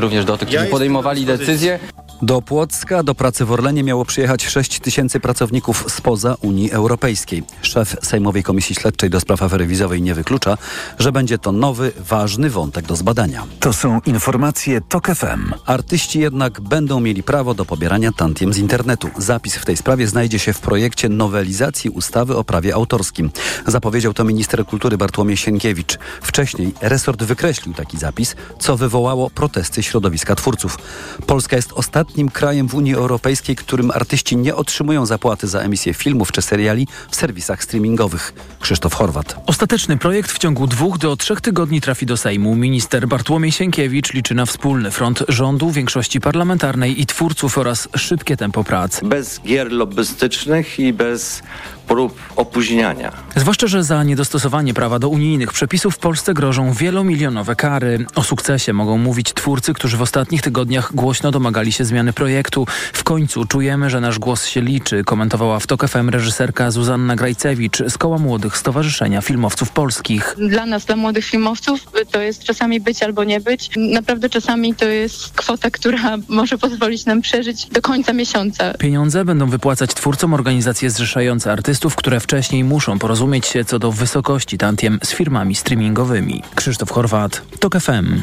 również do tych, którzy podejmowali decyzje. Do Płocka do pracy w Orlenie miało przyjechać 6 tysięcy pracowników spoza Unii Europejskiej. Szef Sejmowej Komisji Śledczej do spraw afery wizowej nie wyklucza, że będzie to nowy, ważny wątek do zbadania. To są informacje TOK FM. Artyści jednak będą mieli prawo do pobierania tantiem z internetu. Zapis w tej sprawie znajdzie się w projekcie nowelizacji ustawy o prawie autorskim. Zapowiedział to minister kultury Bartłomiej Sienkiewicz. Wcześniej resort wykreślił taki zapis, co wywołało protesty środowiska twórców. Polska jest ostatnim krajem w Unii Europejskiej, którym artyści nie otrzymują zapłaty za emisję filmów czy seriali w serwisach streamingowych. Krzysztof Horwat. Ostateczny projekt w ciągu dwóch do trzech tygodni trafi do Sejmu. Minister Bartłomiej Sienkiewicz liczy na wspólny front rządu, większości parlamentarnej i twórców oraz szybkie tempo prac. Bez gier lobbystycznych i bez prób opóźniania. Zwłaszcza, że za niedostosowanie prawa do unijnych przepisów w Polsce grożą wielomilionowe kary. O sukcesie mogą mówić twórcy, którzy w ostatnich tygodniach głośno domagali się zmiany projektu. W końcu czujemy, że nasz głos się liczy, komentowała w TOK FM reżyserka Zuzanna Grajcewicz z Koła Młodych Stowarzyszenia Filmowców Polskich. Dla nas, dla młodych filmowców, to jest czasami być albo nie być. Naprawdę czasami to jest kwota, która może pozwolić nam przeżyć do końca miesiąca. Pieniądze będą wypłacać twórcom organizacje zrzeszające artystów, które wcześniej muszą porozumieć się co do wysokości tantiem z firmami streamingowymi. Krzysztof Horwat, TOK FM.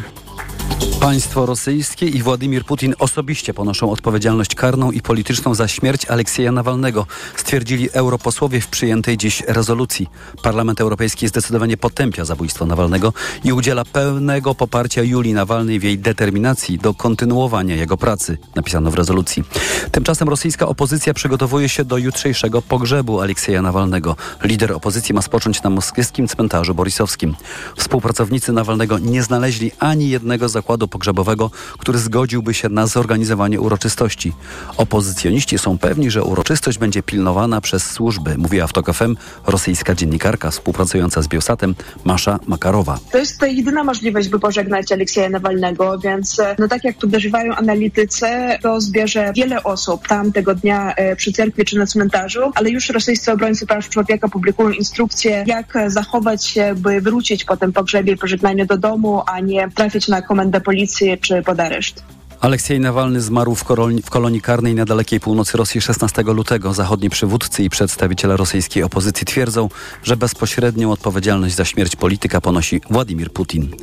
Państwo rosyjskie i Władimir Putin osobiście ponoszą odpowiedzialność karną i polityczną za śmierć Aleksieja Nawalnego, stwierdzili europosłowie w przyjętej dziś rezolucji. Parlament Europejski zdecydowanie potępia zabójstwo Nawalnego i udziela pełnego poparcia Julii Nawalnej w jej determinacji do kontynuowania jego pracy, napisano w rezolucji. Tymczasem rosyjska opozycja przygotowuje się do jutrzejszego pogrzebu Aleksieja Nawalnego. Lider opozycji ma spocząć na moskiewskim cmentarzu borisowskim. Współpracownicy Nawalnego nie znaleźli ani jednego zakładu pogrzebowego, który zgodziłby się na zorganizowanie uroczystości. Opozycjoniści są pewni, że uroczystość będzie pilnowana przez służby, mówiła w TOK FM rosyjska dziennikarka współpracująca z Biosatem Masza Makarowa. To jest jedyna możliwość, by pożegnać Aleksieja Nawalnego, więc no tak jak podejrzewają analitycy, to zbierze wiele osób tam tego dnia e, przy cerkwi czy na cmentarzu, ale już rosyjscy obrońcy praw człowieka publikują instrukcje, jak zachować się, by wrócić po tym pogrzebie pożegnaniu do domu, a nie trafić na komendę policji czy pod areszt. Aleksiej Nawalny zmarł w kolonii, w kolonii karnej na dalekiej północy Rosji 16 lutego. Zachodni przywódcy i przedstawiciele rosyjskiej opozycji twierdzą, że bezpośrednią odpowiedzialność za śmierć polityka ponosi Władimir Putin.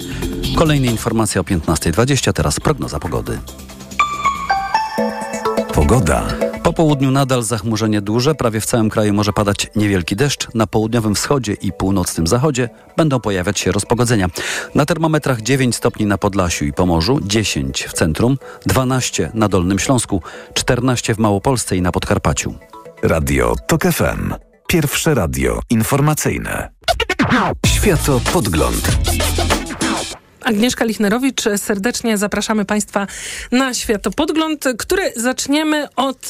Kolejne informacje o 15.20, teraz prognoza pogody. Pogoda. Po południu nadal zachmurzenie duże, prawie w całym kraju może padać niewielki deszcz. Na południowym wschodzie i północnym zachodzie będą pojawiać się rozpogodzenia. Na termometrach 9 stopni na Podlasiu i Pomorzu, 10 w centrum, 12 na Dolnym Śląsku, 14 w Małopolsce i na Podkarpaciu. Radio TOK FM. Pierwsze radio informacyjne. Światopodgląd. Agnieszka Lichnerowicz, serdecznie zapraszamy Państwa na Światopodgląd, który zaczniemy od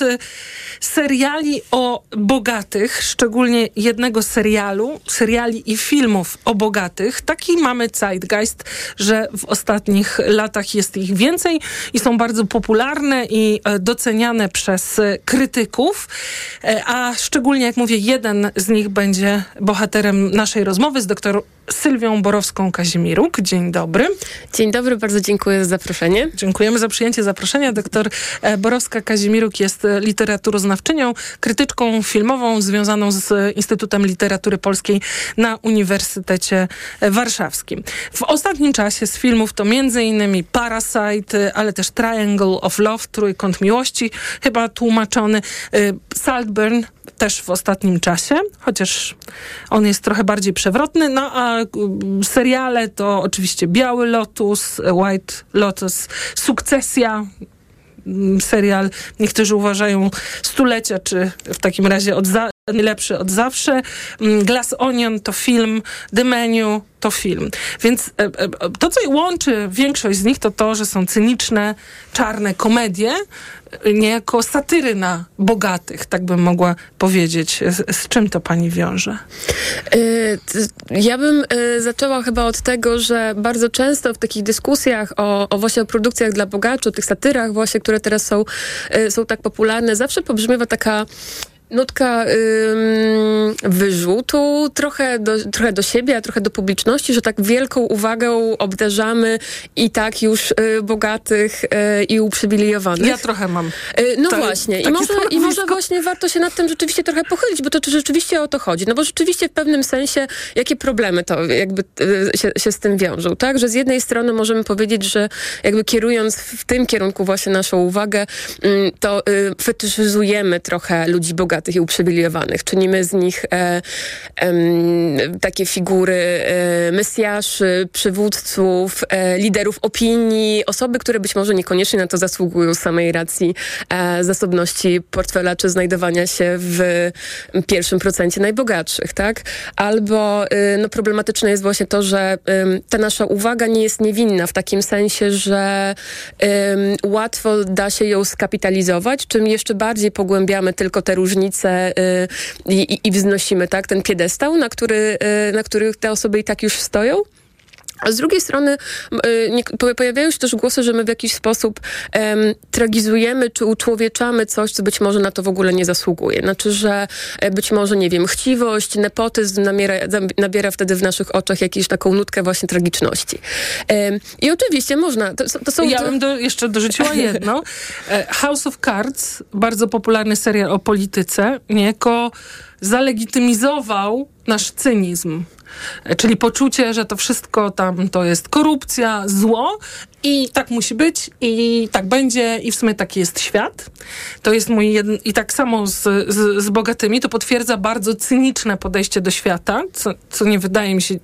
seriali o bogatych, szczególnie jednego serialu, seriali i filmów o bogatych. Taki mamy zeitgeist, że w ostatnich latach jest ich więcej i są bardzo popularne i doceniane przez krytyków, a szczególnie, jak mówię, jeden z nich będzie bohaterem naszej rozmowy z doktor Sylwią Borowską-Kazimiruk. Dzień dobry. Dzień dobry, bardzo dziękuję za zaproszenie. Dziękujemy za przyjęcie zaproszenia. Doktor e, Borowska-Kazimiruk jest literaturoznawczynią, krytyczką filmową związaną z Instytutem Literatury Polskiej na Uniwersytecie Warszawskim. W ostatnim czasie z filmów to m.in. Parasite, ale też Triangle of Love, Trójkąt Miłości, chyba tłumaczony, e, Saltburn, też w ostatnim czasie, chociaż on jest trochę bardziej przewrotny. No a seriale to oczywiście Biały Lotus, White Lotus, Sukcesja, serial niektórzy uważają stulecia, czy w takim razie od za najlepszy od zawsze. Glass Onion to film, The Menu to film. Więc to, co łączy większość z nich, to to, że są cyniczne, czarne komedie, niejako satyry na bogatych, tak bym mogła powiedzieć. Z, z czym to pani wiąże? Ja bym zaczęła chyba od tego, że bardzo często w takich dyskusjach o, o właśnie o produkcjach dla bogaczy, o tych satyrach właśnie, które teraz są, są tak popularne, zawsze pobrzmiewa taka nutka ym, wyrzutu trochę do, trochę do siebie, a trochę do publiczności, że tak wielką uwagą obdarzamy i tak już y, bogatych y, i uprzywilejowanych. Ja trochę mam. Y, no właśnie. I może, I może właśnie warto się nad tym rzeczywiście trochę pochylić, bo to rzeczywiście o to chodzi. No bo rzeczywiście w pewnym sensie, jakie problemy to jakby y, się, się z tym wiążą, tak? Że z jednej strony możemy powiedzieć, że jakby kierując w tym kierunku właśnie naszą uwagę, to y, fetyszyzujemy trochę ludzi bogatych i uprzywilejowanych. Czynimy z nich e, e, takie figury e, mesjaszy, przywódców, e, liderów opinii, osoby, które być może niekoniecznie na to zasługują z samej racji e, zasobności portfela, czy znajdowania się w pierwszym procencie najbogatszych, tak? Albo y, no, problematyczne jest właśnie to, że ta nasza uwaga nie jest niewinna w takim sensie, że łatwo da się ją skapitalizować, czym jeszcze bardziej pogłębiamy tylko te różnice y, i, i wznosimy tak, ten piedestał, na, który, y, na których te osoby i tak już stoją. A z drugiej strony y, pojawiają się też głosy, że my w jakiś sposób um, tragizujemy czy uczłowieczamy coś, co być może na to w ogóle nie zasługuje. Znaczy, że e, być może, nie wiem, chciwość, nepotyzm nabiera, nabiera wtedy w naszych oczach jakąś taką nutkę właśnie tragiczności. I oczywiście można... To, to są ja bym do, jeszcze dorzuciła jedno. E, House of Cards, bardzo popularny serial o polityce, niejako zalegitymizował nasz cynizm. Czyli poczucie, że to wszystko tam to jest korupcja, zło i tak musi być i tak będzie i w sumie taki jest świat. To jest mój jeden... I tak samo z, z, z bogatymi to potwierdza bardzo cyniczne podejście do świata, co, co nie wydaje mi się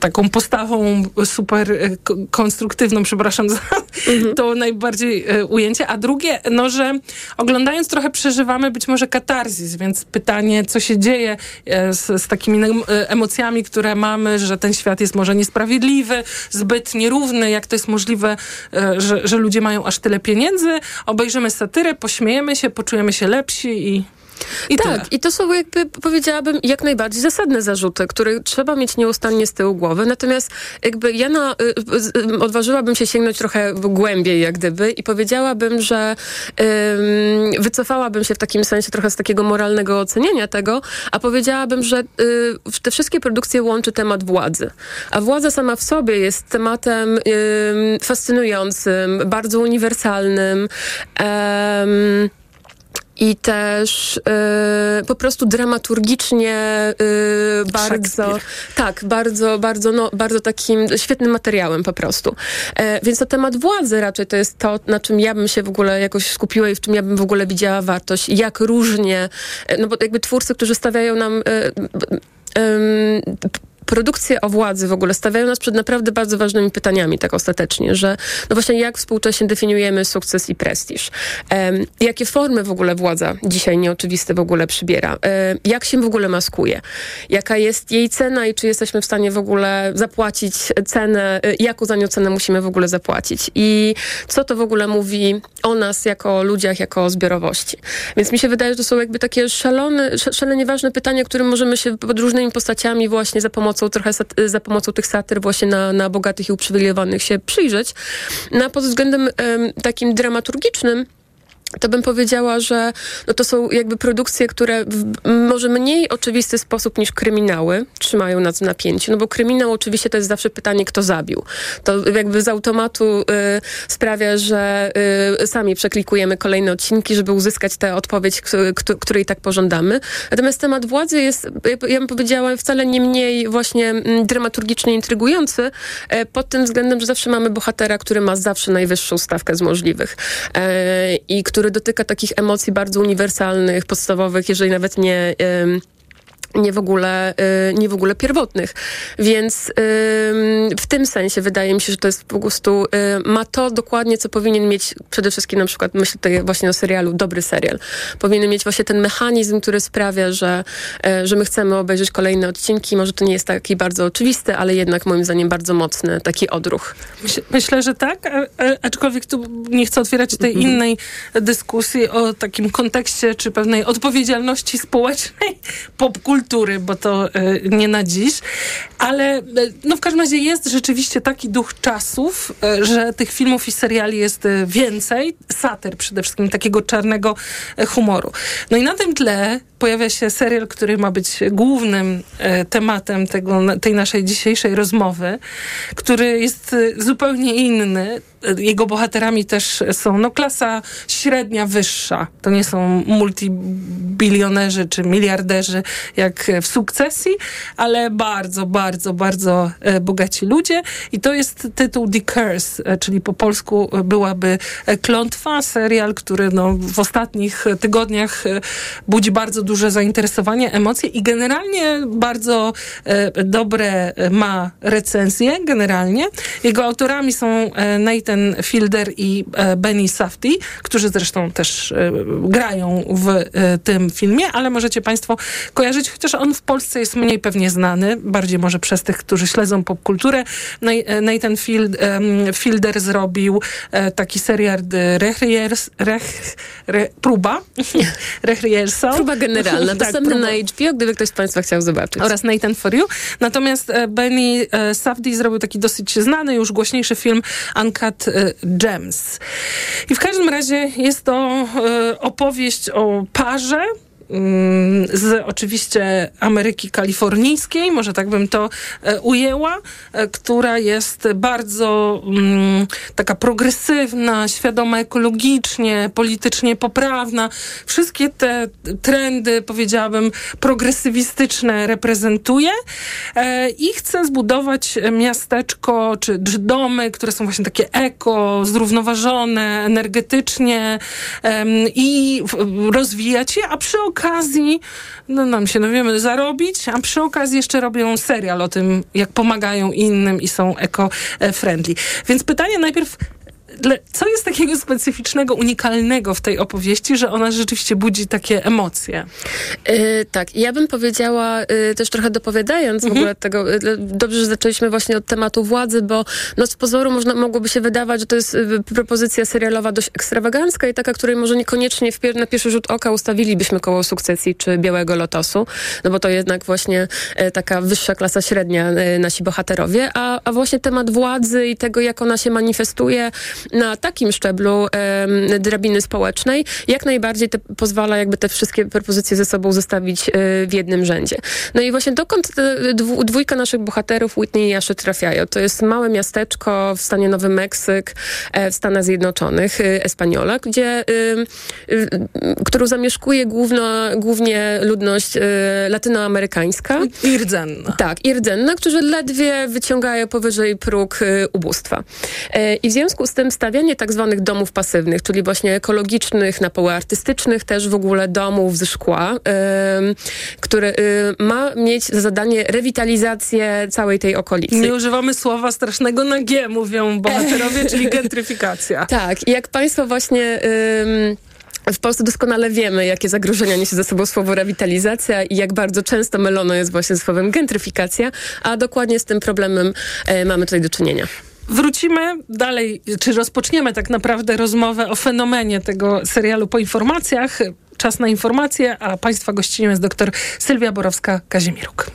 taką postawą super e, konstruktywną, przepraszam za mhm. to najbardziej e, ujęcie. A drugie, no, że oglądając trochę przeżywamy być może katarzis, więc pytanie, co się dzieje e, z, z takimi emocjami, które mamy, że ten świat jest może niesprawiedliwy, zbyt nierówny, jak to jest możliwe, że, że ludzie mają aż tyle pieniędzy. Obejrzymy satyrę, pośmiejemy się, poczujemy się lepsi i i tak, tyle. i to są jakby powiedziałabym jak najbardziej zasadne zarzuty, które trzeba mieć nieustannie z tyłu głowy. Natomiast jakby ja na, y, y, odważyłabym się sięgnąć trochę głębiej jak gdyby i powiedziałabym, że y, wycofałabym się w takim sensie trochę z takiego moralnego ocenienia tego, a powiedziałabym, że y, te wszystkie produkcje łączy temat władzy. A władza sama w sobie jest tematem fascynującym, bardzo uniwersalnym i też y, po prostu dramaturgicznie y, bardzo, tak, bardzo, bardzo, no, bardzo takim świetnym materiałem po prostu. E, więc na temat władzy raczej to jest to, na czym ja bym się w ogóle jakoś skupiła i w czym ja bym w ogóle widziała wartość. Jak różnie, e, no bo jakby twórcy, którzy stawiają nam y, produkcje o władzy w ogóle stawiają nas przed naprawdę bardzo ważnymi pytaniami, tak ostatecznie, że no właśnie jak współcześnie definiujemy sukces i prestiż? Um, jakie formy w ogóle władza dzisiaj nieoczywiste w ogóle przybiera? Um, jak się w ogóle maskuje? Jaka jest jej cena i czy jesteśmy w stanie w ogóle zapłacić cenę, y, jaką za nią cenę musimy w ogóle zapłacić? I co to w ogóle mówi o nas jako ludziach, jako zbiorowości? Więc mi się wydaje, że to są jakby takie szalone, szalenie ważne pytania, którym możemy się pod różnymi postaciami właśnie za pomocą pomocą trochę za pomocą tych satyr właśnie na, na bogatych i uprzywilejowanych się przyjrzeć. No, pod względem takim dramaturgicznym to bym powiedziała, że no to są jakby produkcje, które w może mniej oczywisty sposób niż kryminały trzymają nas w napięciu, no bo kryminał oczywiście to jest zawsze pytanie, kto zabił. To jakby z automatu y, sprawia, że y, sami przeklikujemy kolejne odcinki, żeby uzyskać tę odpowiedź, której tak pożądamy. Natomiast temat władzy jest, ja bym powiedziała, wcale nie mniej właśnie mm, dramaturgicznie intrygujący y, pod tym względem, że zawsze mamy bohatera, który ma zawsze najwyższą stawkę z możliwych e, i który który dotyka takich emocji bardzo uniwersalnych, podstawowych, jeżeli nawet nie nie w ogóle, y, nie w ogóle pierwotnych. Więc w tym sensie wydaje mi się, że to jest po prostu, y, ma to dokładnie, co powinien mieć przede wszystkim na przykład, myślę tutaj właśnie o serialu, dobry serial. Powinien mieć właśnie ten mechanizm, który sprawia, że, y, że my chcemy obejrzeć kolejne odcinki. Może to nie jest taki bardzo oczywisty, ale jednak moim zdaniem bardzo mocny taki odruch. Myślę, że tak, aczkolwiek tu nie chcę otwierać tej mhm. innej dyskusji o takim kontekście, czy pewnej odpowiedzialności społecznej, popkulturowej, popkultury, bo to nie na dziś, ale no w każdym razie jest rzeczywiście taki duch czasów, że tych filmów i seriali jest więcej, satyr przede wszystkim, takiego czarnego humoru. No i na tym tle pojawia się serial, który ma być głównym tematem tego, tej naszej dzisiejszej rozmowy, który jest zupełnie inny. Jego bohaterami też są no, klasa średnia, wyższa. To nie są multibilionerzy czy miliarderzy jak w sukcesji, ale bardzo, bardzo, bardzo e, bogaci ludzie. I to jest tytuł The Curse, e, czyli po polsku byłaby Klątwa, serial, który no, w ostatnich tygodniach e, budzi bardzo duże zainteresowanie, emocje i generalnie bardzo dobre ma recenzje, generalnie. Jego autorami są Nathan Fielder i Benny Safdie, którzy zresztą też e, grają w e, tym filmie, ale możecie Państwo kojarzyć, chociaż on w Polsce jest mniej pewnie znany, bardziej może przez tych, którzy śledzą popkulturę. E, Nathan Field, Fielder zrobił taki serial Rechriers, Rech, re, Próba. Rechriersa. Próba generalna, tak, dostępna próba. na HBO, gdyby ktoś z Państwa chciał zobaczyć. Oraz Nathan For You. Natomiast Benny Safdie zrobił taki dosyć znany, już głośniejszy film Uncut Gems. I w każdym razie jest to e, opowieść o parze, z oczywiście Ameryki Kalifornijskiej, może tak bym to e, ujęła, e, która jest bardzo mm, taka progresywna, świadoma ekologicznie, politycznie poprawna. Wszystkie te trendy, powiedziałabym, progresywistyczne reprezentuje e, i chce zbudować miasteczko czy, czy domy, które są właśnie takie eko, zrównoważone energetycznie i rozwijać je, a przy okazji okazji, no nam się, no wiemy, zarobić, a przy okazji jeszcze robią serial o tym, jak pomagają innym i są eco-friendly. Więc pytanie najpierw, co jest takiego specyficznego, unikalnego w tej opowieści, że ona rzeczywiście budzi takie emocje? Yy, tak, ja bym powiedziała, yy, też trochę dopowiadając mhm. w ogóle tego, yy, dobrze, że zaczęliśmy właśnie od tematu władzy, bo no z pozoru można, mogłoby się wydawać, że to jest propozycja serialowa dość ekstrawagancka i taka, której może niekoniecznie pier na pierwszy rzut oka ustawilibyśmy koło sukcesji czy Białego Lotosu, no bo to jednak właśnie taka wyższa klasa średnia nasi bohaterowie, a, a właśnie temat władzy i tego, jak ona się manifestuje, na takim szczeblu e, drabiny społecznej jak najbardziej te, pozwala jakby te wszystkie propozycje ze sobą zestawić e, w jednym rzędzie. No i właśnie dokąd dwu, dwójka naszych bohaterów, Whitney i Aszy trafiają? To jest małe miasteczko w stanie Nowy Meksyk e, w Stanach Zjednoczonych, e, Espaniola, gdzie, którą zamieszkuje główno, głównie ludność latynoamerykańska. I rdzenna. Tak, i rdzenna, którzy ledwie wyciągają powyżej próg ubóstwa. I w związku z tym stawianie tak zwanych domów pasywnych, czyli właśnie ekologicznych, na poły artystycznych, też w ogóle domów ze szkła, yy, który yy, ma mieć za zadanie rewitalizację całej tej okolicy. Nie używamy słowa strasznego na G, mówią bohaterowie, czyli gentryfikacja. Tak, i jak państwo właśnie... Yy, w Polsce doskonale wiemy, jakie zagrożenia niesie ze sobą słowo rewitalizacja i jak bardzo często mylone jest właśnie słowem gentryfikacja, a dokładnie z tym problemem e, mamy tutaj do czynienia. Wrócimy dalej, czy rozpoczniemy tak naprawdę rozmowę o fenomenie tego serialu po informacjach. Czas na informacje, a Państwa gościnią jest dr Sylwia Borowska-Kazimieruk.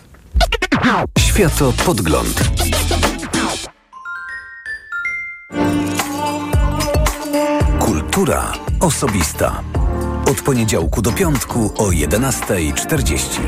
Światopodgląd. Kultura osobista. Od poniedziałku do piątku o 11.40.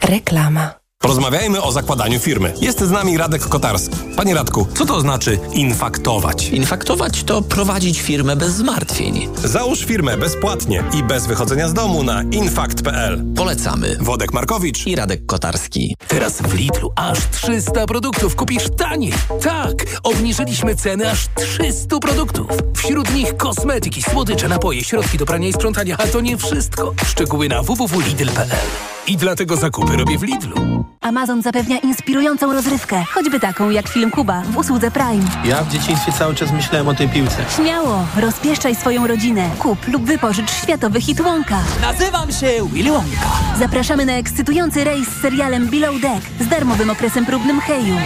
Reklama. Porozmawiajmy o zakładaniu firmy. Jest z nami Radek Kotarski. Panie Radku, co to znaczy infaktować? Infaktować to prowadzić firmę bez zmartwień. Załóż firmę bezpłatnie i bez wychodzenia z domu na infakt.pl. Polecamy. Wodek Markowicz i Radek Kotarski. Teraz w Lidlu aż 300 produktów kupisz taniej. Tak, obniżyliśmy ceny aż 300 produktów. Wśród nich kosmetyki, słodycze, napoje, środki do prania i sprzątania, a to nie wszystko. Szczegóły na www.lidl.pl. I dlatego zakupy robię w Lidlu. Amazon zapewnia inspirującą rozrywkę, choćby taką jak film Kuba w usłudze Prime. Ja w dzieciństwie cały czas myślałem o tej piłce. Śmiało, rozpieszczaj swoją rodzinę. Kup lub wypożycz światowy hit Wonka. Nazywam się Willy Wonka. Zapraszamy na ekscytujący rejs z serialem Below Deck z darmowym okresem próbnym Heju.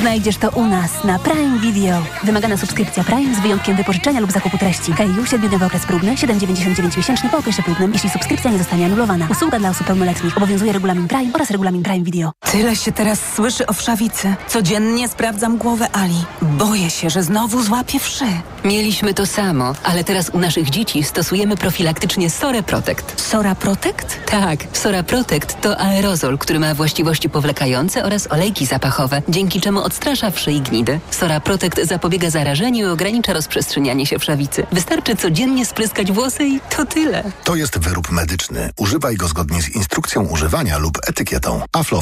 Znajdziesz to u nas na Prime Video. Wymagana subskrypcja Prime z wyjątkiem wypożyczenia lub zakupu treści. Heju, 7-dniowy okres próbny, 7,99 miesięczny po okresie próbnym, jeśli subskrypcja nie zostanie anulowana. Usługa dla osób pełnoletnich. Obowiązuje regulamin Prime oraz regulamin Prime Video. Tyle się teraz słyszy o wszawicy. Codziennie sprawdzam głowę Ali. Boję się, że znowu złapie wszy. Mieliśmy to samo, ale teraz u naszych dzieci stosujemy profilaktycznie Sora Protect. Sora Protect? Tak, Sora Protect to aerozol, który ma właściwości powlekające oraz olejki zapachowe, dzięki czemu odstrasza wszy i gnidy. Sora Protect zapobiega zarażeniu i ogranicza rozprzestrzenianie się wszawicy. Wystarczy codziennie spryskać włosy i to tyle. To jest wyrób medyczny. Używaj go zgodnie z instrukcją używania lub etykietą. Aflofarm.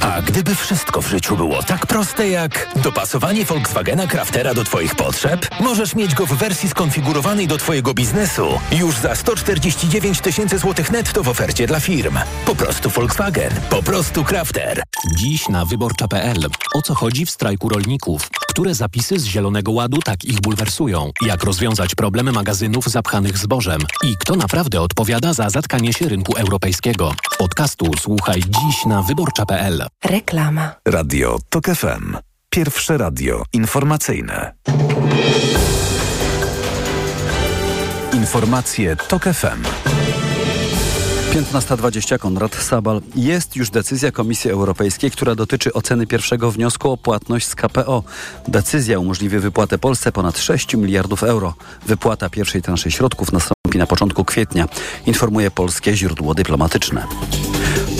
A gdyby wszystko w życiu było tak proste jak dopasowanie Volkswagena Craftera do Twoich potrzeb, możesz mieć go w wersji skonfigurowanej do Twojego biznesu już za 149 tysięcy złotych netto w ofercie dla firm. Po prostu Volkswagen, po prostu Crafter. Dziś na wyborcza.pl. O co chodzi w strajku rolników? Które zapisy z Zielonego Ładu tak ich bulwersują? Jak rozwiązać problemy magazynów zapchanych zbożem? I kto naprawdę odpowiada za zatkanie się rynku europejskiego? Podcastu słuchaj dziś na wyborcza.pl. Reklama. Radio TOK FM. Pierwsze radio informacyjne. Informacje TOK FM. 15.20 Konrad Sabal. Jest już decyzja Komisji Europejskiej, która dotyczy oceny pierwszego wniosku o płatność z KPO. Decyzja umożliwi wypłatę Polsce ponad 6 miliardów euro. Wypłata pierwszej transzy środków nastąpi na początku kwietnia, informuje polskie źródło dyplomatyczne.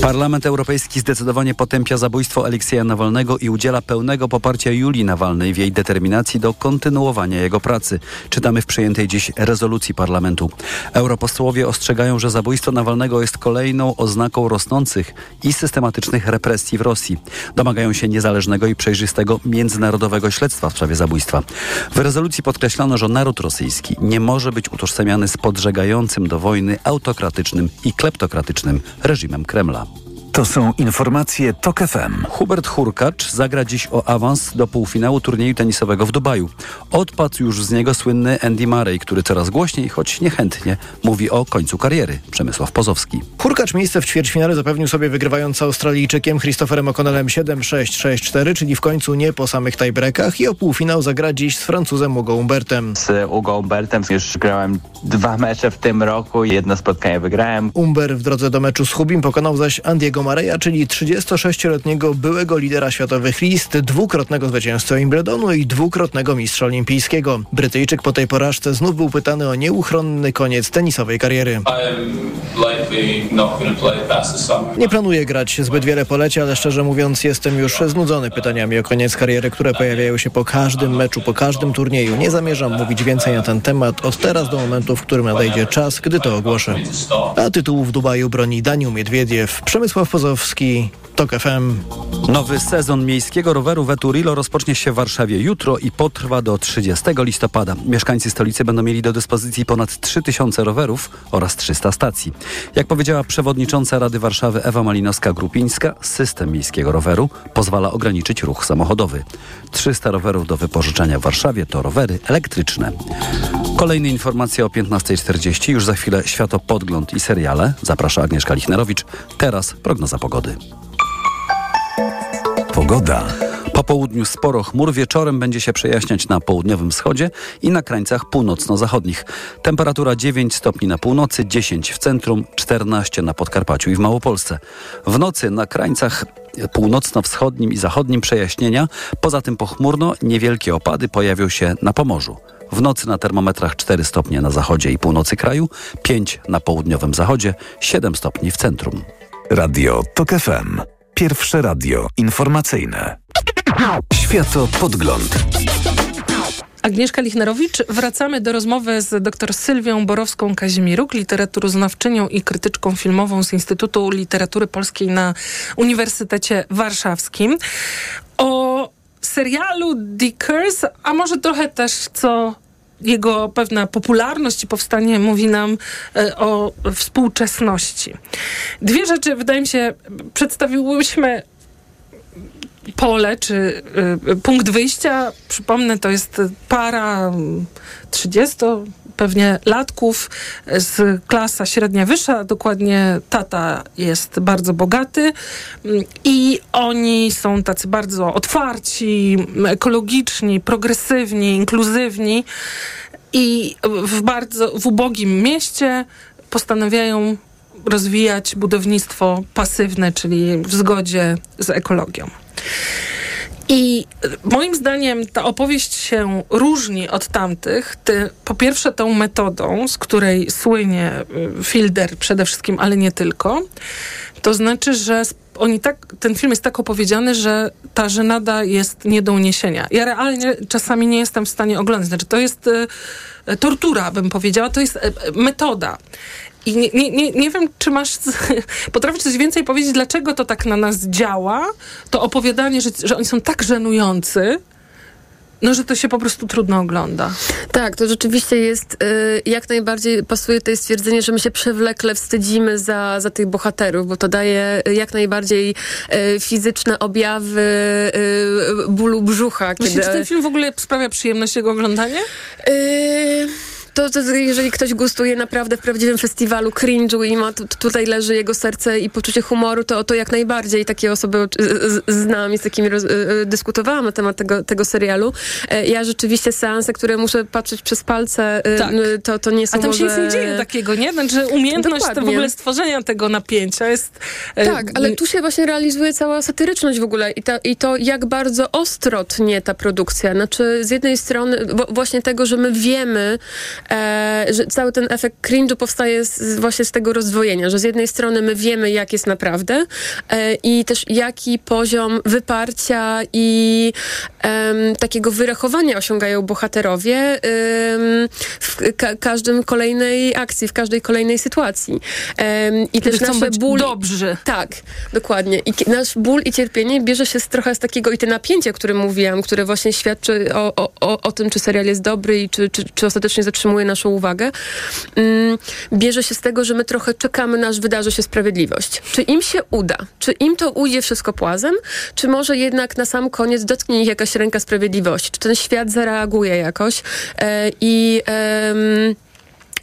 Parlament Europejski zdecydowanie potępia zabójstwo Aleksieja Nawalnego i udziela pełnego poparcia Julii Nawalnej w jej determinacji do kontynuowania jego pracy. Czytamy w przyjętej dziś rezolucji parlamentu. Europosłowie ostrzegają, że zabójstwo Nawalnego jest kolejną oznaką rosnących i systematycznych represji w Rosji. Domagają się niezależnego i przejrzystego międzynarodowego śledztwa w sprawie zabójstwa. W rezolucji podkreślono, że naród rosyjski nie może być utożsamiany z podżegającym do wojny autokratycznym i kleptokratycznym reżimem Kremla. To są informacje TOK FM. Hubert Hurkacz zagra dziś o awans do półfinału turnieju tenisowego w Dubaju. Odpadł już z niego słynny Andy Murray, który coraz głośniej, choć niechętnie, mówi o końcu kariery. Przemysław Pozowski. Hurkacz miejsce w ćwierćfinale zapewnił sobie wygrywając Australijczykiem Christopherem O'Connellem 7-6-6-4, czyli w końcu nie po samych tiebreakach i o półfinał zagra dziś z Francuzem Hugo Umbertem. Z Hugo Umbertem już grałem dwa mecze w tym roku, jedno spotkanie wygrałem. Umber w drodze do meczu z Hubim pokonał zaś Andiego Mareja, czyli 36-letniego byłego lidera światowych list, dwukrotnego zwycięzcę Wimbledonu i dwukrotnego mistrza olimpijskiego. Brytyjczyk po tej porażce znów był pytany o nieuchronny koniec tenisowej kariery. Nie planuję grać zbyt wiele poleci, ale szczerze mówiąc jestem już znudzony pytaniami o koniec kariery, które pojawiają się po każdym meczu, po każdym turnieju. Nie zamierzam mówić więcej na ten temat od teraz do momentu, w którym nadejdzie czas, gdy to ogłoszę. A tytułu w Dubaju broni Daniel Miedwiediew, Przemysław Pozowski, TOK FM. Nowy sezon miejskiego roweru Veturilo rozpocznie się w Warszawie jutro i potrwa do 30 listopada. Mieszkańcy stolicy będą mieli do dyspozycji ponad 3000 rowerów oraz 300 stacji. Jak powiedziała przewodnicząca Rady Warszawy Ewa Malinowska-Grupińska, system miejskiego roweru pozwala ograniczyć ruch samochodowy. 300 rowerów do wypożyczenia w Warszawie to rowery elektryczne. Kolejne informacje o 15.40. Już za chwilę światopodgląd i seriale. Zaprasza Agnieszka Lichnerowicz. Teraz prognoza pogody. Pogoda. Po południu sporo chmur, wieczorem będzie się przejaśniać na południowym wschodzie i na krańcach północno-zachodnich. Temperatura 9 stopni na północy, 10 w centrum, 14 na Podkarpaciu i w Małopolsce. W nocy na krańcach północno-wschodnim i zachodnim przejaśnienia, poza tym pochmurno niewielkie opady pojawią się na Pomorzu. W nocy na termometrach 4 stopnie na zachodzie i północy kraju, 5 na południowym zachodzie, 7 stopni w centrum. Radio TOK FM. Pierwsze radio informacyjne. Światopodgląd. Agnieszka Lichnerowicz. Wracamy do rozmowy z dr Sylwią Borowską-Kazimiruk, literaturoznawczynią i krytyczką filmową z Instytutu Literatury Polskiej na Uniwersytecie Warszawskim. O serialu Dickers, a może trochę też co jego pewna popularność i powstanie mówi nam e, o współczesności. Dwie rzeczy, wydaje mi się, przedstawiłyśmy pole czy y, punkt wyjścia, przypomnę, to jest para 30 pewnie latków z klasa średnia wyższa, dokładnie tata jest bardzo bogaty mm, i oni są tacy bardzo otwarci, ekologiczni, progresywni, inkluzywni i w bardzo w ubogim mieście postanawiają rozwijać budownictwo pasywne, czyli w zgodzie z ekologią. I moim zdaniem ta opowieść się różni od tamtych. Ty, po pierwsze, tą metodą, z której słynie y, Fielder przede wszystkim, ale nie tylko. To znaczy, że oni tak, ten film jest tak opowiedziany, że ta żenada jest nie do uniesienia. Ja realnie czasami nie jestem w stanie oglądać. Znaczy, to jest y, tortura, bym powiedziała. To jest y, metoda. I nie, nie, nie, nie wiem, czy masz, potrafisz coś więcej powiedzieć, dlaczego to tak na nas działa, to opowiadanie, że, że oni są tak żenujący, no, że to się po prostu trudno ogląda. Tak, to rzeczywiście jest, y, jak najbardziej pasuje to stwierdzenie, że my się przewlekle wstydzimy za, za tych bohaterów, bo to daje jak najbardziej y, fizyczne objawy y, bólu brzucha. Kiedy... Myślisz, czy ten film w ogóle sprawia przyjemność jego oglądanie? Y to, to, jeżeli ktoś gustuje naprawdę w prawdziwym festiwalu cringe'u i ma tutaj leży jego serce i poczucie humoru, to, to jak najbardziej takie osoby znam i z takimi roz, e, e, dyskutowałam na temat tego, tego serialu. E, ja rzeczywiście seanse, które muszę patrzeć przez palce, tak. to, to nie są A tam może... się nic nie dzieje takiego, nie? Znaczy umiejętność to w ogóle stworzenia tego napięcia jest... Tak, ale tu się właśnie realizuje cała satyryczność w ogóle i, ta, i to, jak bardzo ostro tnie ta produkcja. Znaczy z jednej strony właśnie tego, że my wiemy, że cały ten efekt cringe'u powstaje z, właśnie z tego rozdwojenia, że z jednej strony my wiemy, jak jest naprawdę e, i też jaki poziom wyparcia i takiego wyrachowania osiągają bohaterowie w ka każdym kolejnej akcji, w każdej kolejnej sytuacji. I też nasze ból... dobrzy. Tak, dokładnie. I nasz ból i cierpienie bierze się z, trochę z takiego i te napięcie, o którym mówiłam, które właśnie świadczy o, o, o, o tym, czy serial jest dobry i czy, czy, czy ostatecznie zatrzymuje naszą uwagę, mm, bierze się z tego, że my trochę czekamy, aż wydarzy się sprawiedliwość. Czy im się uda? Czy im to ujdzie wszystko płazem? Czy może jednak na sam koniec dotknie ich jakaś ręka sprawiedliwości? Czy ten świat zareaguje jakoś? E, I... E,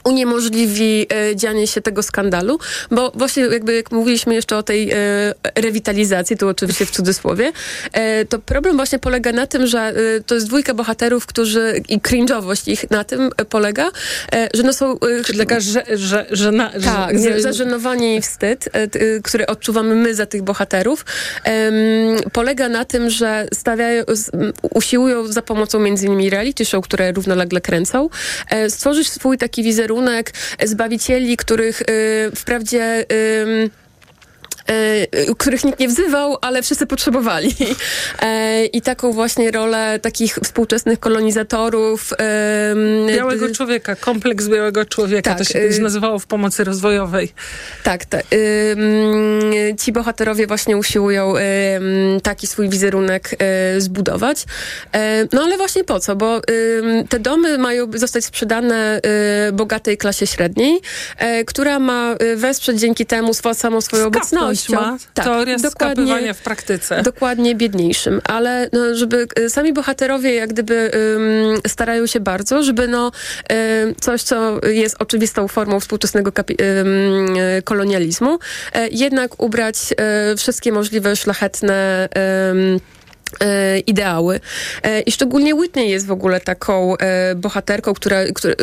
uniemożliwi e, dzianie się tego skandalu, bo właśnie jakby jak mówiliśmy jeszcze o tej e, rewitalizacji, tu oczywiście w cudzysłowie, e, to problem właśnie polega na tym, że to jest dwójka bohaterów, którzy i cringe'owość ich na tym polega, że no są... E, taka, że, że, że, na, tak, że, zażenowanie i wstyd, który odczuwamy my za tych bohaterów, polega na tym, że stawiają, usiłują za pomocą między innymi reality show, które równolegle kręcą, stworzyć swój taki wizerunek wizerunek zbawicieli, których y, wprawdzie których nikt nie wzywał, ale wszyscy potrzebowali. E, I taką właśnie rolę takich współczesnych kolonizatorów. Białego człowieka, kompleks białego człowieka, tak, to się kiedyś nazywało w pomocy rozwojowej. Tak, ta, ci bohaterowie właśnie usiłują taki swój wizerunek e, zbudować. E, no ale właśnie po co? Bo te domy mają zostać sprzedane bogatej klasie średniej, która ma wesprzeć dzięki temu samą swoją obecność ma tak, teorię dokładnie, w praktyce. Dokładnie biedniejszym, ale no, żeby y, sami bohaterowie jak gdyby um, starają się bardzo, żeby no, um, coś, co jest oczywistą formą współczesnego um, kolonializmu, e, jednak ubrać e, wszystkie możliwe szlachetne ideały. E, I szczególnie Whitney jest w ogóle taką e, bohaterką, która, która,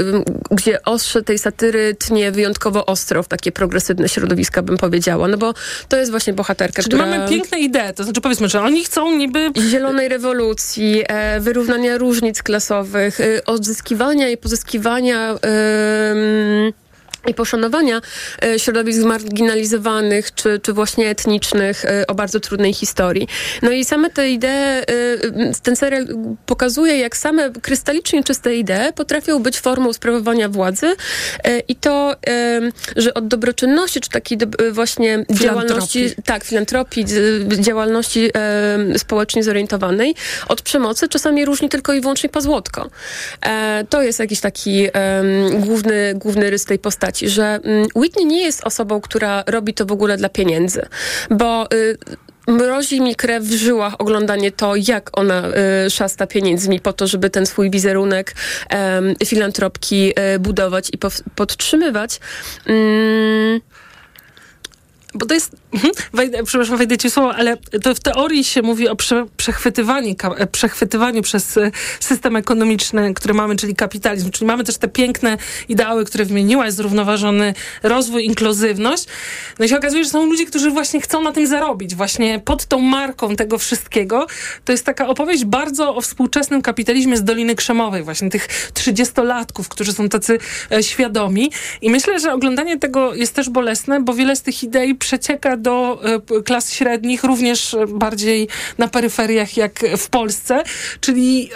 gdzie ostrze tej satyry tnie wyjątkowo ostro w takie progresywne środowiska, bym powiedziała. No bo to jest właśnie bohaterka, Czyli która... mamy piękne idee. To znaczy powiedzmy, że oni chcą niby... Zielonej rewolucji, wyrównania różnic klasowych, odzyskiwania i pozyskiwania i poszanowania e, środowisk zmarginalizowanych czy, czy właśnie etnicznych e, o bardzo trudnej historii. No i same te idee, e, ten serial pokazuje, jak same krystalicznie czyste idee potrafią być formą sprawowania władzy i to, że od dobroczynności czy takiej właśnie działalności, tak, filantropii, działalności społecznie zorientowanej, od przemocy czasami różni tylko i wyłącznie pazłotko. To jest jakiś taki główny, główny rys tej postaci że mm, Whitney nie jest osobą, która robi to w ogóle dla pieniędzy, bo y, mrozi mi krew w żyłach oglądanie to, jak ona y, szasta pieniędzmi po to, żeby ten swój wizerunek y, filantropki y, budować i podtrzymywać. Mm, bo to jest, wejdę, przepraszam, wejdę ci słowo, ale to w teorii się mówi o prze, przechwytywaniu, przechwytywaniu przez e, system ekonomiczny, który mamy, czyli kapitalizm. Czyli mamy też te piękne ideały, które wymieniłaś, zrównoważony rozwój, inkluzywność. No i się okazuje, że są ludzie, którzy właśnie chcą na tym zarobić. Właśnie pod tą marką tego wszystkiego. To jest taka opowieść bardzo o współczesnym kapitalizmie z Doliny Krzemowej. Właśnie tych trzydziestolatków, którzy są tacy e, świadomi. I myślę, że oglądanie tego jest też bolesne, bo wiele z tych idei przecieka do e, klas średnich, również bardziej na peryferiach jak w Polsce, czyli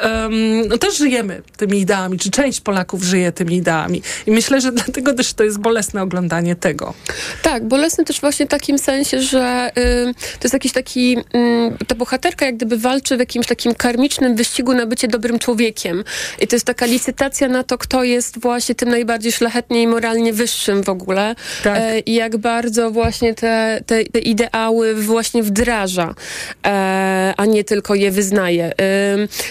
no też żyjemy tymi ideami, czy część Polaków żyje tymi ideami. I myślę, że dlatego też to jest bolesne oglądanie tego. Tak, bolesne też właśnie w takim sensie, że y, to jest jakiś taki, y, ta bohaterka jak gdyby walczy w jakimś takim karmicznym wyścigu na bycie dobrym człowiekiem. I to jest taka licytacja na to, kto jest właśnie tym najbardziej szlachetnie i moralnie wyższym w ogóle. Tak. E, I jak bardzo właśnie te, te, te ideały właśnie wdraża, e, a nie tylko je wyznaje.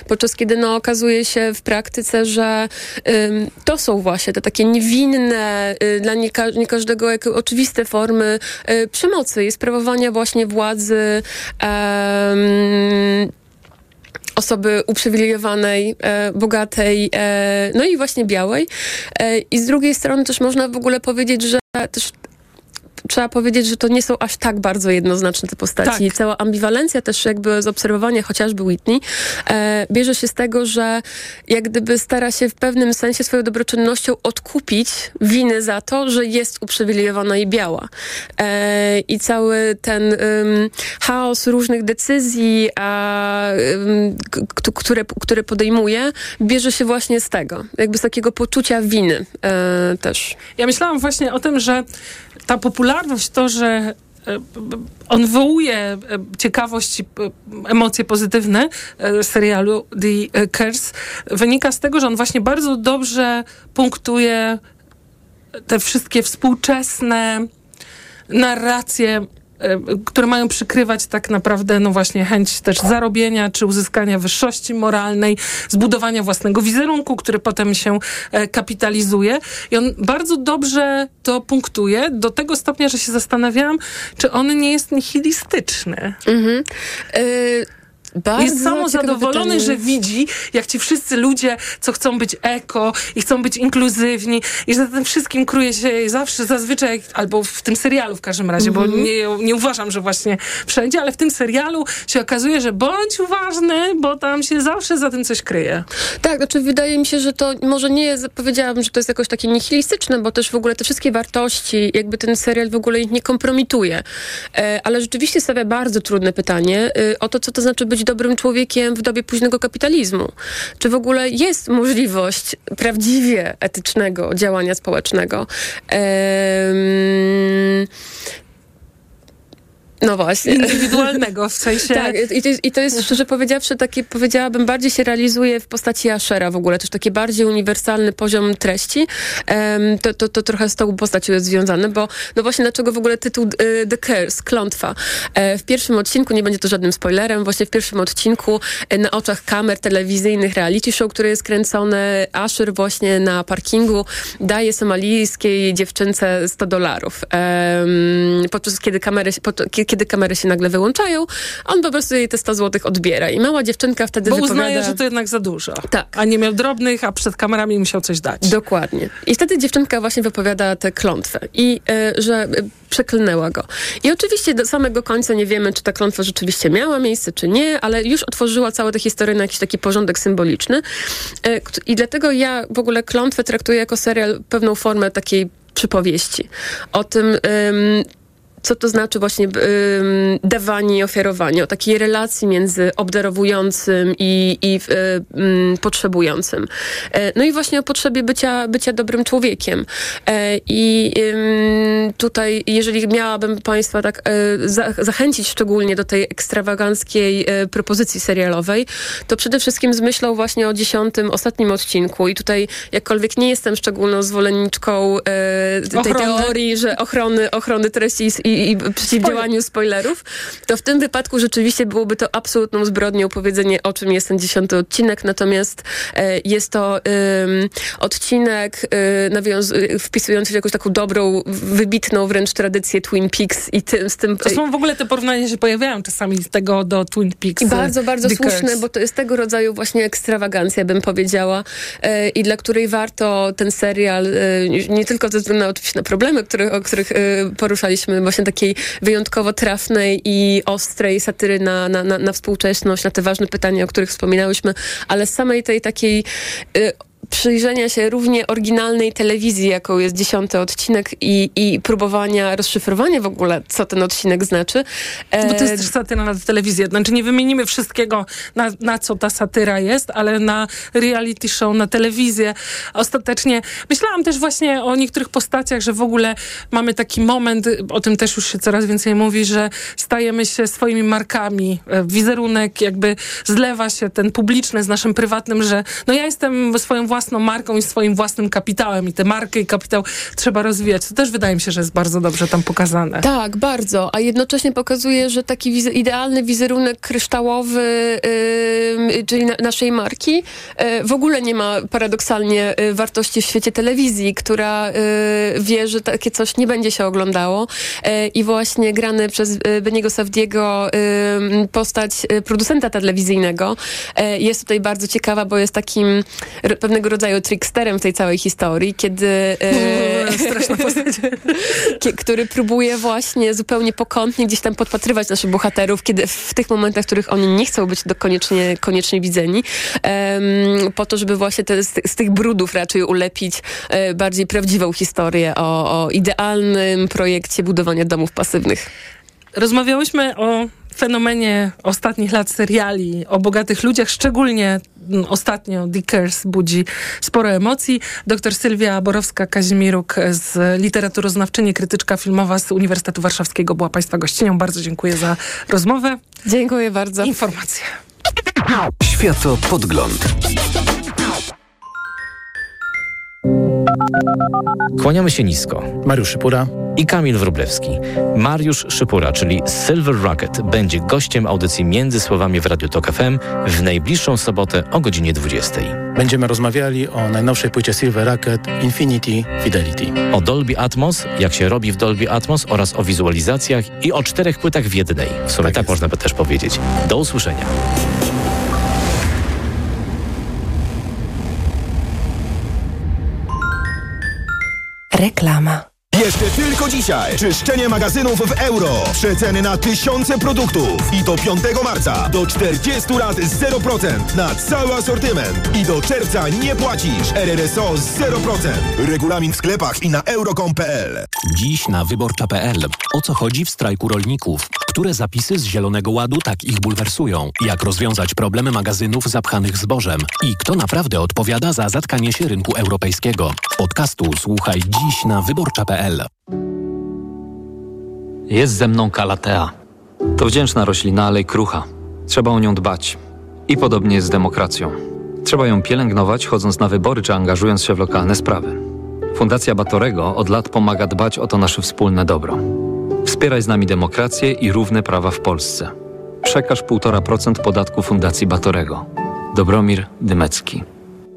podczas kiedy no, okazuje się w praktyce, że to są właśnie te takie niewinne, y, dla nie, ka nie każdego jak oczywiste formy y, przemocy i sprawowania właśnie władzy osoby uprzywilejowanej, e, bogatej, e, no i właśnie białej. E, I z drugiej strony też można w ogóle powiedzieć, że też trzeba powiedzieć, że to nie są aż tak bardzo jednoznaczne te postaci. Tak. I cała ambiwalencja też jakby z obserwowania chociażby Whitney e, bierze się z tego, że jak gdyby stara się w pewnym sensie swoją dobroczynnością odkupić winy za to, że jest uprzywilejowana i biała. E, I cały ten chaos różnych decyzji, a, które, które podejmuje, bierze się właśnie z tego. Jakby z takiego poczucia winy e, też. Ja myślałam właśnie o tym, że ta popularność, to, że e, on wywołuje e, ciekawość i emocje pozytywne e, serialu The Curse, wynika z tego, że on właśnie bardzo dobrze punktuje te wszystkie współczesne narracje E, które mają przykrywać tak naprawdę, no właśnie, chęć też zarobienia, czy uzyskania wyższości moralnej, zbudowania własnego wizerunku, który potem się e, kapitalizuje. I on bardzo dobrze to punktuje, do tego stopnia, że się zastanawiałam, czy on nie jest nihilistyczny. Mhm. Y bardzo jest samozadowolony, że widzi, jak ci wszyscy ludzie, co chcą być eko i chcą być inkluzywni i że za tym wszystkim kruje się zawsze, zazwyczaj, albo w tym serialu w każdym razie, mm -hmm. bo mhm. nie, nie uważam, że właśnie wszędzie, ale w tym serialu się okazuje, że bądź uważny, bo tam się zawsze za tym coś kryje. Tak, znaczy wydaje mi się, że to może nie jest, powiedziałabym, że to jest jakoś takie nihilistyczne, bo też w ogóle te wszystkie wartości, jakby ten serial w ogóle ich nie kompromituje. E, ale rzeczywiście stawia bardzo trudne pytanie e, o to, co to znaczy być dobrym człowiekiem w dobie późnego kapitalizmu? Czy w ogóle jest możliwość prawdziwie etycznego działania społecznego? Ehm, no właśnie. Indywidualnego w sensie. tak, i to, jest, i to jest szczerze powiedziawszy takie, powiedziałabym, bardziej się realizuje w postaci Ashera w ogóle, też taki bardziej uniwersalny poziom treści. Um, to, to, to trochę z tą postacią jest związane, bo no właśnie dlaczego w ogóle tytuł y, The Curse, klątwa. E, w pierwszym odcinku, nie będzie to żadnym spoilerem, właśnie w pierwszym odcinku e, na oczach kamer telewizyjnych reality show, które jest kręcone, Asher właśnie na parkingu daje somalijskiej dziewczynce 100 dolarów. podczas kiedy kamery, pod, kiedy kamery się nagle wyłączają, on po prostu jej te 100 złotych odbiera. I mała dziewczynka wtedy Bo wypowiada... uznaje, że to jednak za dużo. Tak. A nie miał drobnych, a przed kamerami musiał coś dać. Dokładnie. I wtedy dziewczynka właśnie wypowiada tę klątwę. I y, że y, przeklnęła go. I oczywiście do samego końca nie wiemy, czy ta klątwa rzeczywiście miała miejsce, czy nie, ale już otworzyła całą tę historię na jakiś taki porządek symboliczny. Y, I dlatego ja w ogóle klątwę traktuję jako serial pewną formę takiej przypowieści. O tym, co to znaczy właśnie dawanie i ofiarowanie, o takiej relacji między obdarowującym i, i potrzebującym. E, no i właśnie o potrzebie bycia, bycia dobrym człowiekiem. E, I tutaj, jeżeli miałabym Państwa tak e, za, zachęcić szczególnie do tej ekstrawaganckiej propozycji serialowej, to przede wszystkim z myślą właśnie o dziesiątym, ostatnim odcinku. I tutaj, jakkolwiek nie jestem szczególną zwolenniczką tej ochrony. teorii, że ochrony, ochrony treści i, i przeciwdziałaniu spoilerów, to w tym wypadku rzeczywiście byłoby to absolutną zbrodnią powiedzenie, o czym jest ten dziesiąty odcinek, natomiast e, jest to odcinek e, wpisujący się w jakąś taką dobrą, wybitną wręcz tradycję Twin Peaks i tym, z tym... To są w ogóle te porównania się pojawiają czasami z tego do Twin Peaks. I bardzo, bardzo słuszne, bo to jest tego rodzaju właśnie ekstrawagancja, bym powiedziała, e, i dla której warto ten serial, nie tylko ze względu na, oczywiście na problemy, które, o których poruszaliśmy, właśnie takiej wyjątkowo trafnej i ostrej satyry na, na, na, na współczesność, na te ważne pytania, o których wspominałyśmy, ale samej tej takiej y, przyjrzenia się równie oryginalnej telewizji, jaką jest dziesiąty odcinek i, i próbowania rozszyfrowania w ogóle, co ten odcinek znaczy. Bo to jest e, też satyra na telewizję. Znaczy nie wymienimy wszystkiego, na, na co ta satyra jest, ale na reality show, na telewizję. Ostatecznie myślałam też właśnie o niektórych postaciach, że w ogóle mamy taki moment, o tym też już się coraz więcej mówi, że stajemy się swoimi markami. E, wizerunek jakby zlewa się ten publiczny z naszym prywatnym, że no ja jestem swoją własną marką i swoim własnym kapitałem i tę markę i kapitał trzeba rozwijać. To też wydaje mi się, że jest bardzo dobrze tam pokazane. Tak, bardzo, a jednocześnie pokazuje, że taki wiz idealny wizerunek kryształowy, yy, czyli na naszej marki, yy, w ogóle nie ma paradoksalnie yy, wartości w świecie telewizji, która y, wie, że takie coś nie będzie się oglądało y, i właśnie grany przez y, Beniego Savdiego postać producenta telewizyjnego jest tutaj bardzo ciekawa, bo jest takim pewnego pewnego rodzaju tricksterem w tej całej historii, kiedy... E, który próbuje właśnie zupełnie pokątnie gdzieś tam podpatrywać naszych bohaterów, kiedy w tych momentach, w których oni nie chcą być do koniecznie, koniecznie widzeni, um, po to, żeby właśnie te, z, z, tych brudów raczej ulepić e, bardziej prawdziwą historię o, o idealnym projekcie budowania domów pasywnych. Rozmawiałyśmy o fenomenie ostatnich lat seriali o bogatych ludziach, szczególnie mm, ostatnio Dickers budzi sporo emocji. Doktor Sylwia Borowska-Kazimieruk z literaturoznawczyni, krytyczka filmowa z Uniwersytetu Warszawskiego była Państwa gościnią. Bardzo dziękuję za rozmowę. Dziękuję bardzo. Informacje. Światopodgląd. Kłaniamy się nisko. Mariusz Szypura i Kamil Wróblewski. Mariusz Szypura, czyli Silver Rocket, będzie gościem audycji Między Słowami w Radio Tok FM w najbliższą sobotę o godzinie 20. Będziemy rozmawiali o najnowszej płycie Silver Rocket Infinity Fidelity. O Dolby Atmos, jak się robi w Dolby Atmos oraz o wizualizacjach i o czterech płytach w jednej. W sumie tak, tak można by też powiedzieć. Do usłyszenia. Reklama. Jeszcze tylko dzisiaj czyszczenie magazynów w euro. Przeceny na tysiące produktów. I do 5 marca do 40 lat 0% na cały asortyment. I do czerwca nie płacisz. RRSO 0%. Regulamin w sklepach i na euro.com.pl. Dziś na wyborcza.pl. O co chodzi w strajku rolników? Które zapisy z Zielonego Ładu tak ich bulwersują? Jak rozwiązać problemy magazynów zapchanych zbożem? I kto naprawdę odpowiada za zatkanie się rynku europejskiego? Podcastu słuchaj dziś na wyborcza.pl. Jest ze mną kalatea. To wdzięczna roślina, ale i krucha. Trzeba o nią dbać. I podobnie jest z demokracją. Trzeba ją pielęgnować, chodząc na wybory czy angażując się w lokalne sprawy. Fundacja Batorego od lat pomaga dbać o to nasze wspólne dobro. Wspieraj z nami demokrację i równe prawa w Polsce. Przekaż 1,5% podatku Fundacji Batorego. Dobromir Dymecki.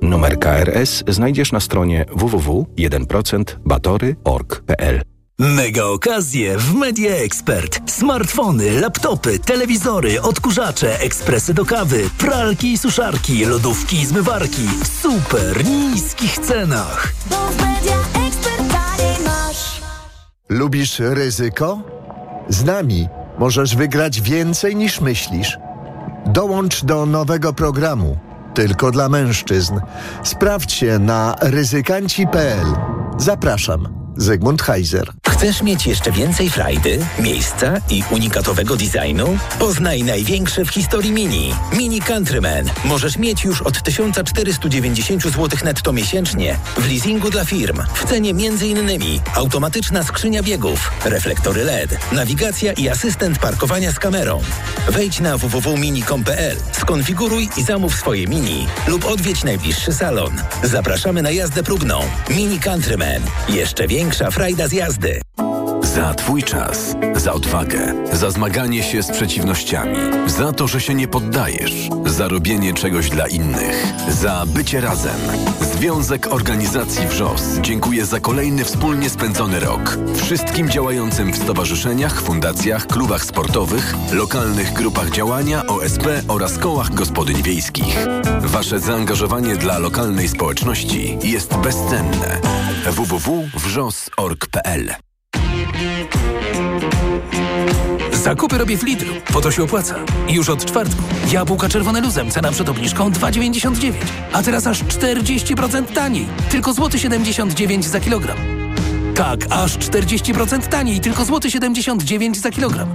Numer KRS znajdziesz na stronie www.1%batory.org.pl Mega okazje w Media Expert. Smartfony, laptopy, telewizory, odkurzacze, ekspresy do kawy, pralki i suszarki, lodówki i zmywarki w super niskich cenach. Bo w Media Expert masz. Lubisz ryzyko? Z nami możesz wygrać więcej niż myślisz. Dołącz do nowego programu tylko dla mężczyzn. Sprawdź się na ryzykanci.pl. Zapraszam. Zygmunt Heiser. Chcesz mieć jeszcze więcej frajdy, miejsca i unikatowego designu? Poznaj największe w historii Mini. Mini Countryman. Możesz mieć już od 1490 zł netto miesięcznie w leasingu dla firm. W cenie m.in. automatyczna skrzynia biegów, reflektory LED, nawigacja i asystent parkowania z kamerą. Wejdź na www.mini.com.pl, skonfiguruj i zamów swoje Mini lub odwiedź najbliższy salon. Zapraszamy na jazdę próbną. Mini Countryman. Jeszcze większa frajda z jazdy. Za Twój czas, za odwagę, za zmaganie się z przeciwnościami, za to, że się nie poddajesz, za robienie czegoś dla innych, za bycie razem. Związek Organizacji WRZOS dziękuję za kolejny wspólnie spędzony rok. Wszystkim działającym w stowarzyszeniach, fundacjach, klubach sportowych, lokalnych grupach działania, OSP oraz kołach gospodyń wiejskich. Wasze zaangażowanie dla lokalnej społeczności jest bezcenne. www.wrzos.org.pl Zakupy robię w Lidlu, po to się opłaca. Już od czwartku. Jabłka czerwone luzem, cena przed obniżką 2,99. A teraz aż 40% taniej. Tylko złoty 79 za kilogram. Tak, aż 40% taniej, tylko złoty 79 za kilogram.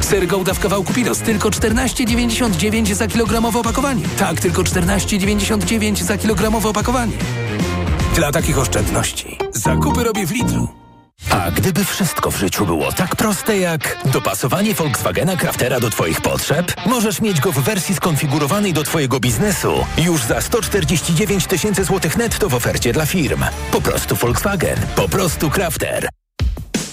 Ser Gouda w kawałku Pilos, tylko 14,99 za kilogramowe opakowanie. Tak, tylko 14,99 za kilogramowe opakowanie. Dla takich oszczędności zakupy robię w Lidlu. A gdyby wszystko w życiu było tak proste jak dopasowanie Volkswagena Craftera do Twoich potrzeb, możesz mieć go w wersji skonfigurowanej do Twojego biznesu już za 149 tysięcy złotych netto w ofercie dla firm. Po prostu Volkswagen, po prostu Crafter.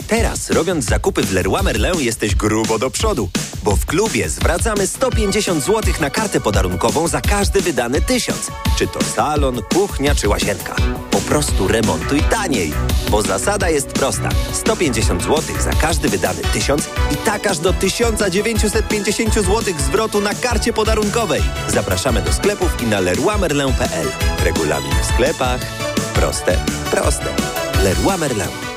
Teraz, robiąc zakupy w Leroy Merlin, jesteś grubo do przodu, bo w klubie zwracamy 150 zł na kartę podarunkową za każdy wydany tysiąc. Czy to salon, kuchnia czy łazienka. Po prostu remontuj taniej, bo zasada jest prosta. 150 zł za każdy wydany tysiąc i tak aż do 1950 zł zwrotu na karcie podarunkowej. Zapraszamy do sklepów i na leroymerlin.pl. Regulamin w sklepach. Proste, proste. Leroy Merlin.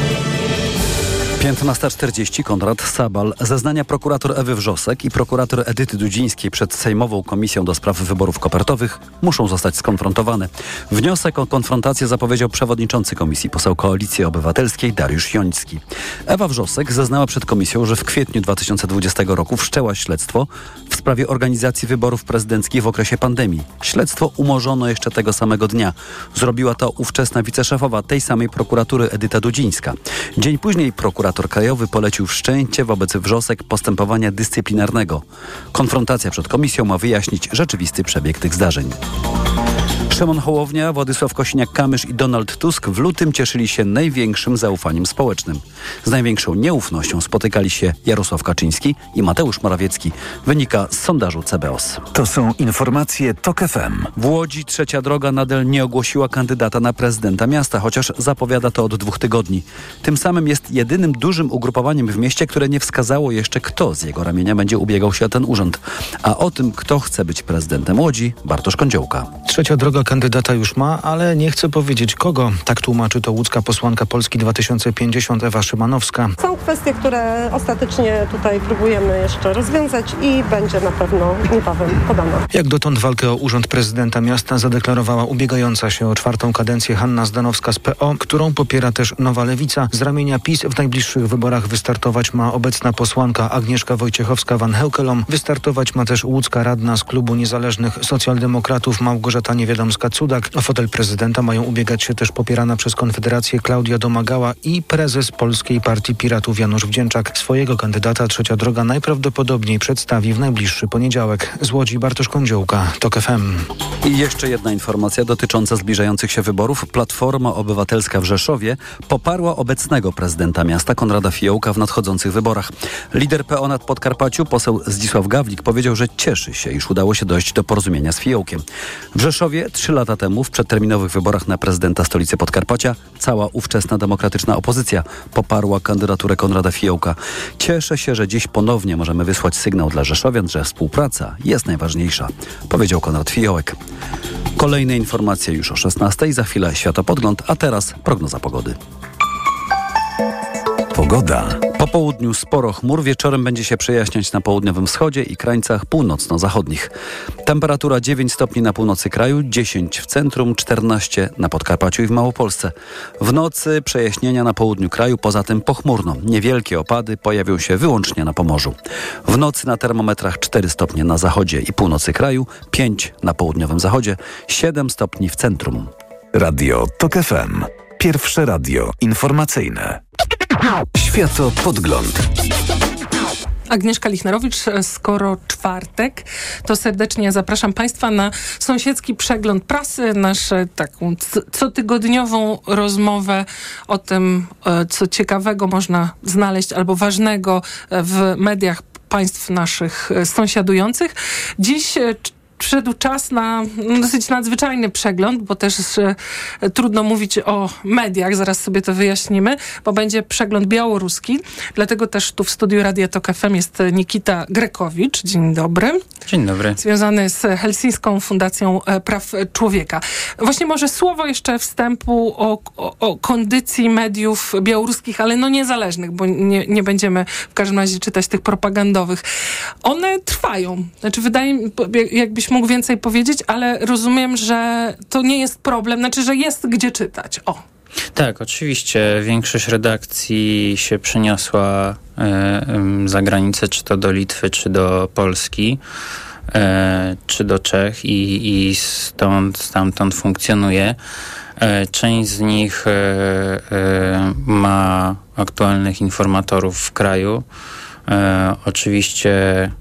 15.40 Konrad Sabal. Zeznania prokurator Ewy Wrzosek i prokurator Edyty Dudzińskiej przed Sejmową Komisją do Spraw Wyborów Kopertowych muszą zostać skonfrontowane. Wniosek o konfrontację zapowiedział przewodniczący komisji, poseł Koalicji Obywatelskiej Dariusz Joński. Ewa Wrzosek zeznała przed komisją, że w kwietniu 2020 roku wszczęła śledztwo w sprawie organizacji wyborów prezydenckich w okresie pandemii. Śledztwo umorzono jeszcze tego samego dnia. Zrobiła to ówczesna wiceszefowa tej samej prokuratury Edyta Dudzińska. Dzień później prokurator krajowy polecił wszczęcie wobec wrzosek postępowania dyscyplinarnego. Konfrontacja przed komisją ma wyjaśnić rzeczywisty przebieg tych zdarzeń. Szymon Hołownia, Władysław Kosiniak-Kamysz i Donald Tusk w lutym cieszyli się największym zaufaniem społecznym. Z największą nieufnością spotykali się Jarosław Kaczyński i Mateusz Morawiecki. Wynika z sondażu CBOS. To są informacje TOK FM. W Łodzi trzecia droga nadal nie ogłosiła kandydata na prezydenta miasta, chociaż zapowiada to od dwóch tygodni. Tym samym jest jedynym dużym ugrupowaniem w mieście, które nie wskazało jeszcze, kto z jego ramienia będzie ubiegał się o ten urząd. A o tym, kto chce być prezydentem Łodzi, Bartosz Kądziołka. Trzecia droga kandydata już ma, ale nie chce powiedzieć kogo. Tak tłumaczy to łódzka posłanka Polski 2050 Ewa Szymanowska. Są kwestie, które ostatecznie tutaj próbujemy jeszcze rozwiązać i będzie na pewno niebawem podana. Jak dotąd walkę o urząd prezydenta miasta zadeklarowała ubiegająca się o czwartą kadencję Hanna Zdanowska z PO, którą popiera też Nowa Lewica. Z ramienia PiS w najbliższych wyborach wystartować ma obecna posłanka Agnieszka Wojciechowska-Van Heukelom. Wystartować ma też łódzka radna z klubu niezależnych socjaldemokratów Małgorzata Niewiadomska-Cudak. O fotel prezydenta mają ubiegać się też popierana przez Konfederację Klaudia Domagała i prezes Polskiej Partii Piratów Janusz Wdzięczak. Swojego kandydata Trzecia Droga najprawdopodobniej przedstawi w najbliższy poniedziałek. Z Łodzi Bartosz Kądziołka, TOK FM. I jeszcze jedna informacja dotycząca zbliżających się wyborów. Platforma Obywatelska w Rzeszowie poparła obecnego prezydenta miasta Konrada Fiołka w nadchodzących wyborach. Lider PO nad Podkarpaciu, poseł Zdzisław Gawlik, powiedział, że cieszy się, iż udało się dojść do porozumienia z Fiołkiem. W Rzeszowie trzy lata temu w przedterminowych wyborach na prezydenta stolicy Podkarpacia cała ówczesna demokratyczna opozycja poparła kandydaturę Konrada Fiołka. Cieszę się, że dziś ponownie możemy wysłać sygnał dla Rzeszowian, że współpraca jest najważniejsza, powiedział Konrad Fiołek. Kolejne informacje już o 16, za chwilę światopodgląd, a teraz prognoza pogody. Pogoda. Po południu sporo chmur, wieczorem będzie się przejaśniać na południowym wschodzie i krańcach północno-zachodnich. Temperatura 9 stopni na północy kraju, 10 w centrum, 14 na Podkarpaciu i w Małopolsce. W nocy przejaśnienia na południu kraju, poza tym pochmurno. Niewielkie opady pojawią się wyłącznie na Pomorzu. W nocy na termometrach 4 stopnie na zachodzie i północy kraju, 5 na południowym zachodzie, 7 stopni w centrum. Radio TOK FM. Pierwsze radio informacyjne. Światopodgląd. Agnieszka Lichnerowicz, skoro czwartek, to serdecznie zapraszam Państwa na sąsiedzki przegląd prasy, naszą taką cotygodniową rozmowę o tym, e, co ciekawego można znaleźć albo ważnego w mediach państw naszych e, sąsiadujących. Dziś e, przyszedł czas na dosyć nadzwyczajny przegląd, bo też e, trudno mówić o mediach, zaraz sobie to wyjaśnimy, bo będzie przegląd białoruski. Dlatego też tu w studiu Radia Tok FM jest Nikita Grekowicz. Dzień dobry. Dzień dobry. Związany z Helsińską Fundacją e, Praw Człowieka. Właśnie może słowo jeszcze wstępu o, o, o kondycji mediów białoruskich, ale no niezależnych, bo nie, nie będziemy w każdym razie czytać tych propagandowych. One trwają. Znaczy wydaje mi, jakbyśmy mógł więcej powiedzieć, ale rozumiem, że to nie jest problem, znaczy, że jest gdzie czytać. O. Tak, oczywiście. Większość redakcji się przeniosła e, za granicę, czy to do Litwy, czy do Polski, e, czy do Czech i, i stąd, stamtąd funkcjonuje. E, część z nich ma aktualnych informatorów w kraju. Oczywiście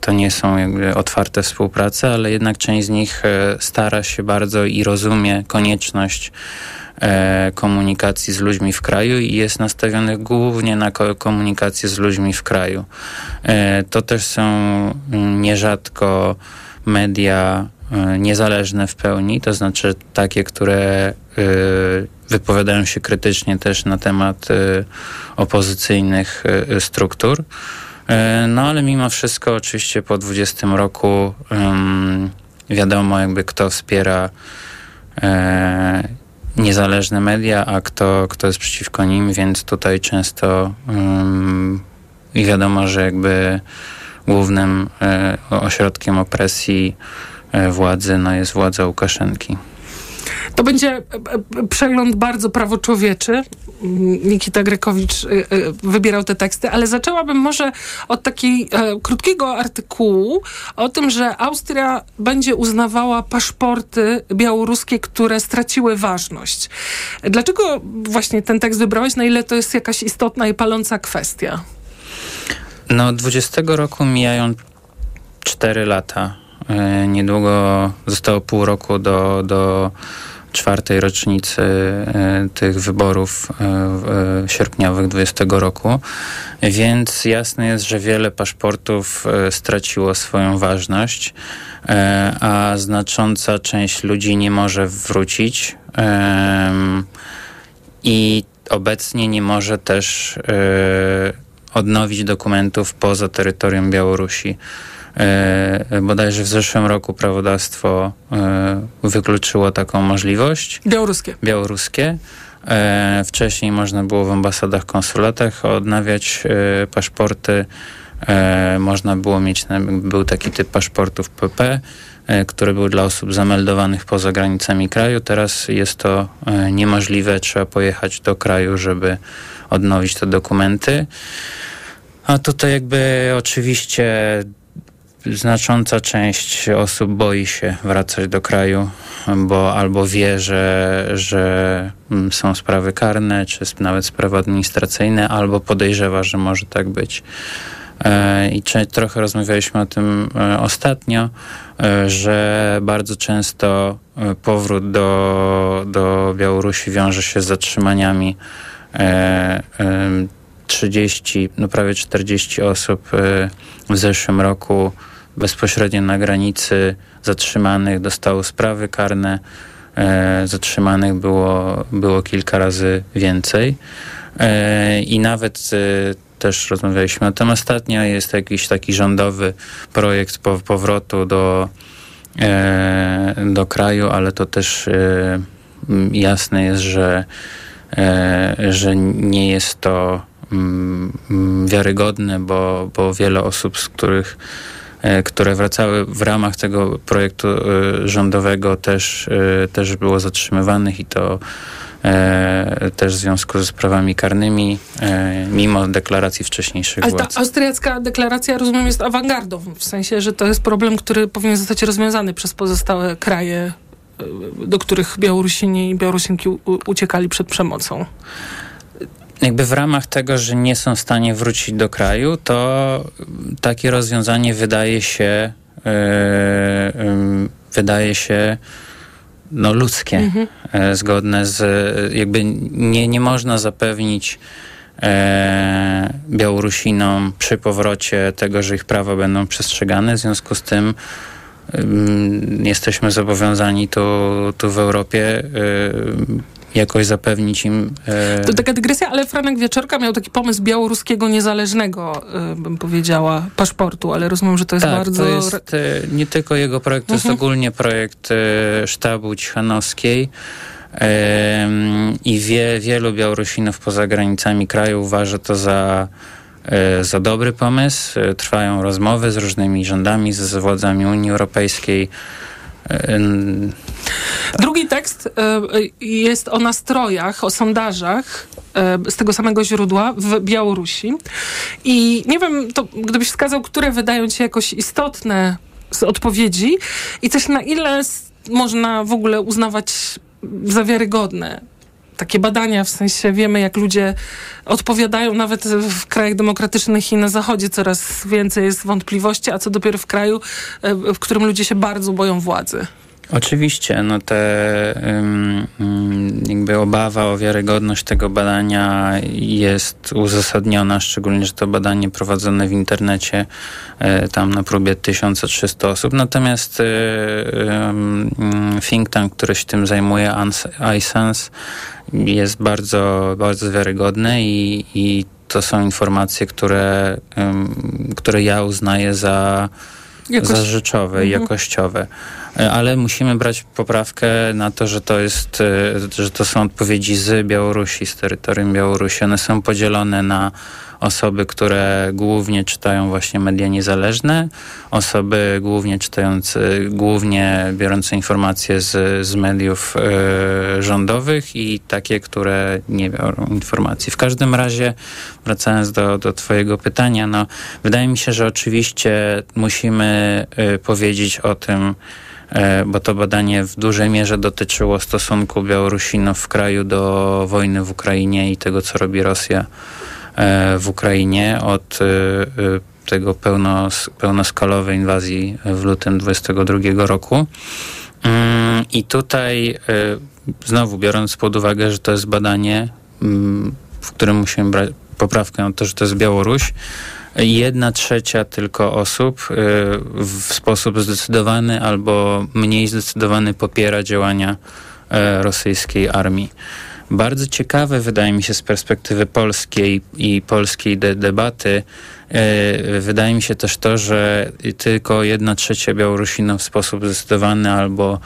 to nie są jakby otwarte współprace, ale jednak część z nich e, stara się bardzo i rozumie konieczność e, komunikacji z ludźmi w kraju i jest nastawionych głównie na komunikację z ludźmi w kraju. E, to też są nierzadko media niezależne w pełni, to znaczy takie, które wypowiadają się krytycznie też na temat opozycyjnych struktur. E, no ale mimo wszystko oczywiście po 20 roku um, wiadomo jakby kto wspiera e, niezależne media, a kto, kto jest przeciwko nim, więc tutaj często um, wiadomo, że jakby głównym e, ośrodkiem opresji e, władzy no, jest władza Łukaszenki. To będzie e, e, przegląd bardzo prawoczłowieczy. Nikita Grekowicz e, wybierał te teksty, ale zaczęłabym może od takiego krótkiego artykułu o tym, że Austria będzie uznawała paszporty białoruskie, które straciły ważność. Dlaczego właśnie ten tekst wybrałeś? Na ile to jest jakaś istotna i paląca kwestia? No, 20 roku mijają 4 lata. Niedługo zostało pół roku do, do czwartej rocznicy e, tych wyborów e, e, sierpniowych 20 roku, więc jasne jest, że wiele paszportów straciło swoją ważność, a znacząca część ludzi nie może wrócić i obecnie nie może też odnowić dokumentów poza terytorium Białorusi. E, bodajże w zeszłym roku prawodawstwo e, wykluczyło taką możliwość. Białoruskie. Białoruskie. E, wcześniej można było w ambasadach, konsulatach odnawiać paszporty. Można było mieć, był taki typ paszportów PP, który był dla osób zameldowanych poza granicami kraju. Teraz jest to niemożliwe. Trzeba pojechać do kraju, żeby odnowić te dokumenty. A tutaj jakby oczywiście znacząca część osób boi się wracać do kraju, bo albo wie, że, że mm, są sprawy karne, czy nawet sprawy administracyjne, albo podejrzewa, że może tak być. E, I trochę rozmawialiśmy o tym e, ostatnio, e, że bardzo często powrót do, do Białorusi wiąże się z zatrzymaniami 30, no prawie 40 osób w zeszłym roku bezpośrednio na granicy zatrzymanych dostało sprawy karne. E, zatrzymanych było, było kilka razy więcej. E, I nawet e, też rozmawialiśmy o tym ostatnio. Jest jakiś taki rządowy projekt po, powrotu do, e, do kraju, ale to też e, jasne jest, że, e, że nie jest to mm, mm, wiarygodny, bo, bo wiele osób, z których które wracały w ramach tego projektu e, rządowego też, e, też było zatrzymywanych i to e, też w związku ze sprawami karnymi, e, mimo deklaracji wcześniejszych Ale ta władz. austriacka deklaracja, rozumiem, jest awangardą, w sensie, że to jest problem, który powinien zostać rozwiązany przez pozostałe kraje, do których Białorusini i Białorusinki uciekali przed przemocą. Jakby w ramach tego, że nie są w stanie wrócić do kraju, to takie rozwiązanie wydaje się e, em, wydaje się no, ludzkie, Mhm. e, zgodne z jakby nie, nie można zapewnić e, Białorusinom przy powrocie tego, że ich prawa będą przestrzegane. W związku z tym ym, jesteśmy zobowiązani tu, tu w Europie jakoś zapewnić im e, To taka dygresja, ale Franek Wieczorka miał taki pomysł białoruskiego niezależnego, y, bym powiedziała, paszportu, ale rozumiem, że to jest tak, bardzo... to jest e, nie tylko jego projekt, to Mhm. jest ogólnie projekt e, sztabu Cichanowskiej. Em, I wie, wielu Białorusinów poza granicami kraju uważa to za, e, za dobry pomysł. E, Trwają rozmowy z różnymi rządami, z władzami Unii Europejskiej. E, Drugi tekst y, jest o nastrojach, o sondażach y, z tego samego źródła w Białorusi. I nie wiem, to gdybyś wskazał, które wydają ci jakoś istotne z odpowiedzi i też na ile można w ogóle uznawać za wiarygodne takie badania, w sensie wiemy, jak ludzie odpowiadają nawet w krajach demokratycznych i na zachodzie coraz więcej jest wątpliwości, a co dopiero w kraju, y, w którym ludzie się bardzo boją władzy. Oczywiście, no te jakby obawa o wiarygodność tego badania jest uzasadniona, szczególnie, że to badanie prowadzone w internecie, e, tam na próbie 1300 osób. Natomiast e, think tank, który się tym zajmuje, iSense, jest bardzo, bardzo wiarygodny i, i to są informacje, które, które ja uznaję za, Jakoś- za rzeczowe i Mhm. jakościowe. E, Ale musimy brać poprawkę na to, że to jest, e, że to są odpowiedzi z Białorusi, z terytorium Białorusi. One są podzielone na osoby, które głównie czytają właśnie media niezależne, osoby głównie czytające, głównie biorące informacje z, z mediów e, rządowych i takie, które nie biorą informacji. W każdym razie, wracając do, do twojego pytania, no, wydaje mi się, że oczywiście musimy e, powiedzieć o tym, e, bo to badanie w dużej mierze dotyczyło stosunku Białorusinów w kraju do wojny w Ukrainie i tego, co robi Rosja w Ukrainie od e, e, tego pełnos, pełnoskalowej inwazji w lutym 22 roku. Mm, I tutaj e, znowu biorąc pod uwagę, że to jest badanie, mm, w którym musimy brać poprawkę na to, że to jest Białoruś, jedna trzecia tylko osób w sposób zdecydowany albo mniej zdecydowany popiera działania e, rosyjskiej armii. Bardzo ciekawe wydaje mi się z perspektywy polskiej i polskiej de- debaty, e, wydaje mi się też to, że tylko jedna trzecia Białorusinów w sposób zdecydowany albo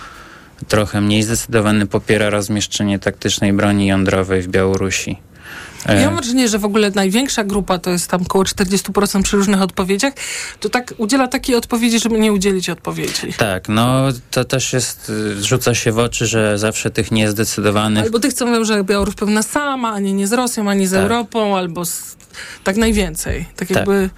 trochę mniej zdecydowany popiera rozmieszczenie taktycznej broni jądrowej w Białorusi. E, Ja mam wrażenie, że w ogóle największa grupa, to jest tam około 40% przy różnych odpowiedziach, to tak udziela takiej odpowiedzi, żeby nie udzielić odpowiedzi. Tak, no to też jest, y, rzuca się w oczy, że zawsze tych niezdecydowanych Albo tych, co mówią, że Białoruś pewna sama, ani nie z Rosją, ani z Tak. Europą, albo z, tak najwięcej. Tak Tak. jakby...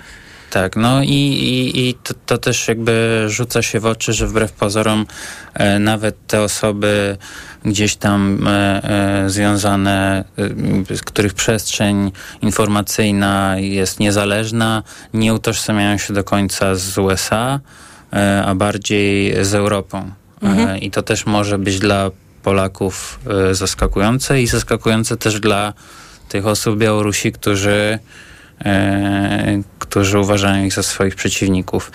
Tak, no i, i, i to, to też jakby rzuca się w oczy, że wbrew pozorom e, nawet te osoby gdzieś tam e, e, związane, e, z których przestrzeń informacyjna jest niezależna, nie utożsamiają się do końca z USA, e, a bardziej z Europą. Mhm. E, I to też może być dla Polaków zaskakujące i zaskakujące też dla tych osób Białorusi, którzy którzy uważają ich za swoich przeciwników.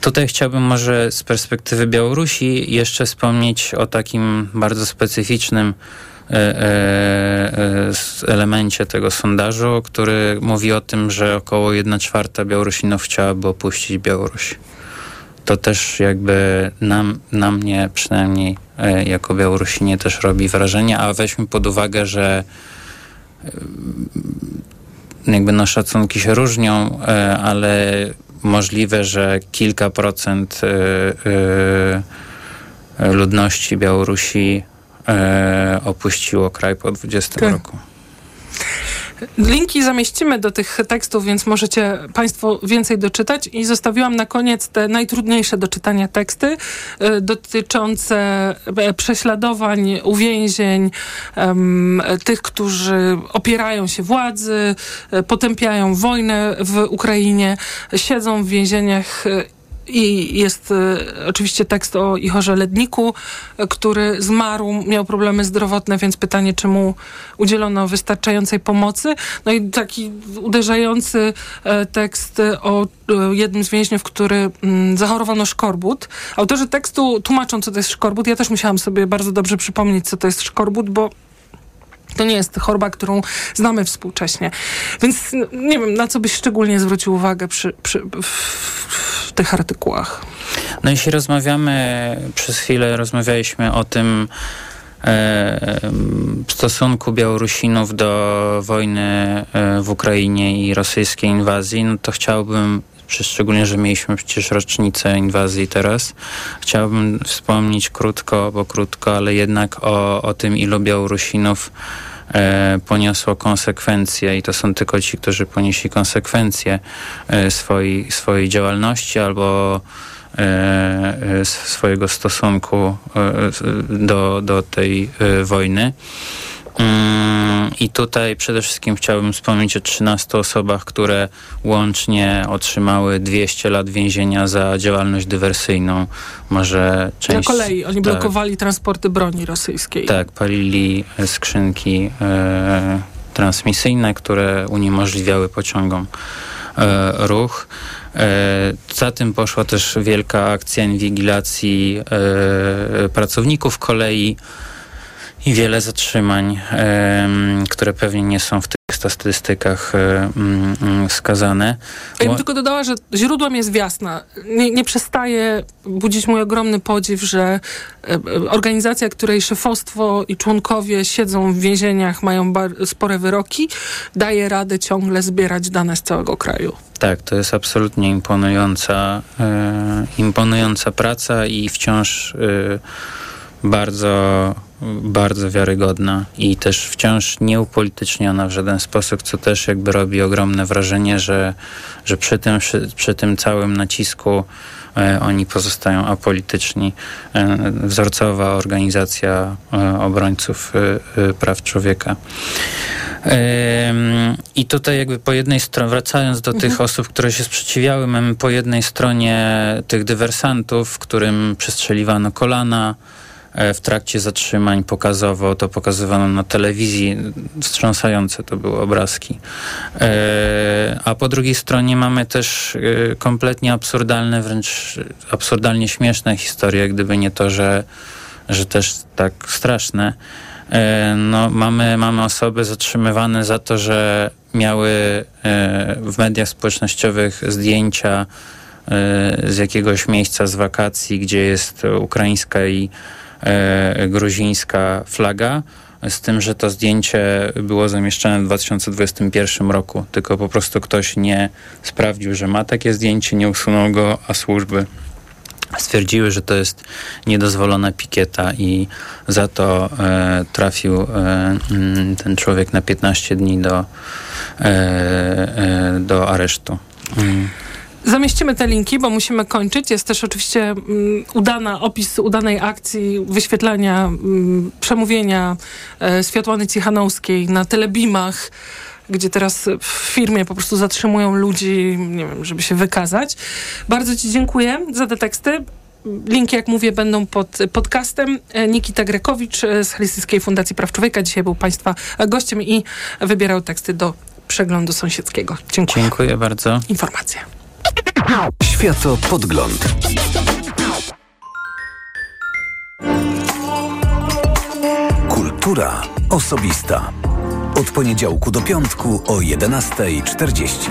Tutaj chciałbym może z perspektywy Białorusi jeszcze wspomnieć o takim bardzo specyficznym e, e, e, elemencie tego sondażu, który mówi o tym, że około 1 czwarta Białorusinów chciałaby opuścić Białoruś. To też jakby nam, na mnie przynajmniej e, jako Białorusinie też robi wrażenie, a weźmy pod uwagę, że jakby no szacunki się różnią, e, ale możliwe, że kilka procent ludności Białorusi opuściło kraj po 20 tak. roku. Linki zamieścimy do tych tekstów, więc możecie Państwo więcej doczytać. I zostawiłam na koniec te najtrudniejsze do czytania teksty y, dotyczące e, prześladowań, uwięzień tych, którzy opierają się władzy, y, potępiają wojnę w Ukrainie, siedzą w więzieniach. I jest y, oczywiście tekst o Ichorze Ledniku, y, który zmarł, miał problemy zdrowotne, więc pytanie, czy mu udzielono wystarczającej pomocy. No i taki uderzający y, tekst o jednym z więźniów, który mm, zachorował na szkorbut. Autorzy tekstu tłumaczą, co to jest szkorbut. Ja też musiałam sobie bardzo dobrze przypomnieć, co to jest szkorbut, bo to nie jest choroba, którą znamy współcześnie. Więc nie wiem, na co byś szczególnie zwrócił uwagę przy, przy w, w, tych artykułach. No jeśli rozmawiamy, przez chwilę rozmawialiśmy o tym, e, stosunku Białorusinów do wojny e, w Ukrainie i rosyjskiej inwazji, no to chciałbym szczególnie, że mieliśmy przecież rocznicę inwazji teraz. Chciałbym wspomnieć krótko, bo krótko, ale jednak o, o tym, ilu Białorusinów e, poniosło konsekwencje i to są tylko ci, którzy ponieśli konsekwencje e, swojej, swojej działalności albo e, e swojego stosunku e, do, do tej e, wojny. Mm, I tutaj przede wszystkim chciałbym wspomnieć o 13 osobach, które łącznie otrzymały 200 lat więzienia za działalność dywersyjną. Może część... Na kolei oni tak, blokowali transporty broni rosyjskiej. Tak, palili skrzynki e, transmisyjne, które uniemożliwiały pociągom e, ruch. E, za tym poszła też wielka akcja inwigilacji e, pracowników kolei i wiele zatrzymań, które pewnie nie są w tych statystykach wskazane. Ja bym tylko dodała, że źródłem jest Wiasna. Nie, nie przestaje budzić mój ogromny podziw, że organizacja, której szefostwo i członkowie siedzą w więzieniach, mają spore wyroki, daje radę ciągle zbierać dane z całego kraju. Tak, to jest absolutnie imponująca, e, imponująca praca i wciąż e, bardzo bardzo wiarygodna i też wciąż nieupolityczniona w żaden sposób, co też jakby robi ogromne wrażenie, że, że przy, tym, przy, tym całym nacisku e, oni pozostają apolityczni. E, wzorcowa organizacja e, obrońców praw człowieka. I tutaj jakby po jednej stronie, wracając do mhm. tych osób, które się sprzeciwiały, mamy po jednej stronie tych dywersantów, którym przestrzeliwano kolana, w trakcie zatrzymań pokazowo, to pokazywano na telewizji, wstrząsające to były obrazki. E, a po drugiej stronie mamy też e, kompletnie absurdalne, wręcz absurdalnie śmieszne historie, gdyby nie to, że, że też tak straszne. No, mamy, mamy osoby zatrzymywane za to, że miały w mediach społecznościowych zdjęcia z jakiegoś miejsca z wakacji, gdzie jest ukraińska i e, gruzińska flaga, z tym, że to zdjęcie było zamieszczone w 2021 roku, tylko po prostu ktoś nie sprawdził, że ma takie zdjęcie, nie usunął go, a służby stwierdziły, że to jest niedozwolona pikieta i za to e, trafił e, mm, ten człowiek na 15 dni do, e, e, do aresztu. Mm. Zamieścimy te linki, bo musimy kończyć. Jest też oczywiście um, udana, opis udanej akcji wyświetlania um, przemówienia e, Światłany Cichanowskiej na telebimach, gdzie teraz w firmie po prostu zatrzymują ludzi, nie wiem, żeby się wykazać. Bardzo Ci dziękuję za te teksty. Linki, jak mówię, będą pod podcastem. E, Nikita Grekowicz e, z Helsińskiej Fundacji Praw Człowieka dzisiaj był Państwa gościem i wybierał teksty do przeglądu sąsiedzkiego. Dziękuję. Dziękuję bardzo. Informacja. Światopodgląd. Kultura osobista. Od poniedziałku do piątku o 11.40.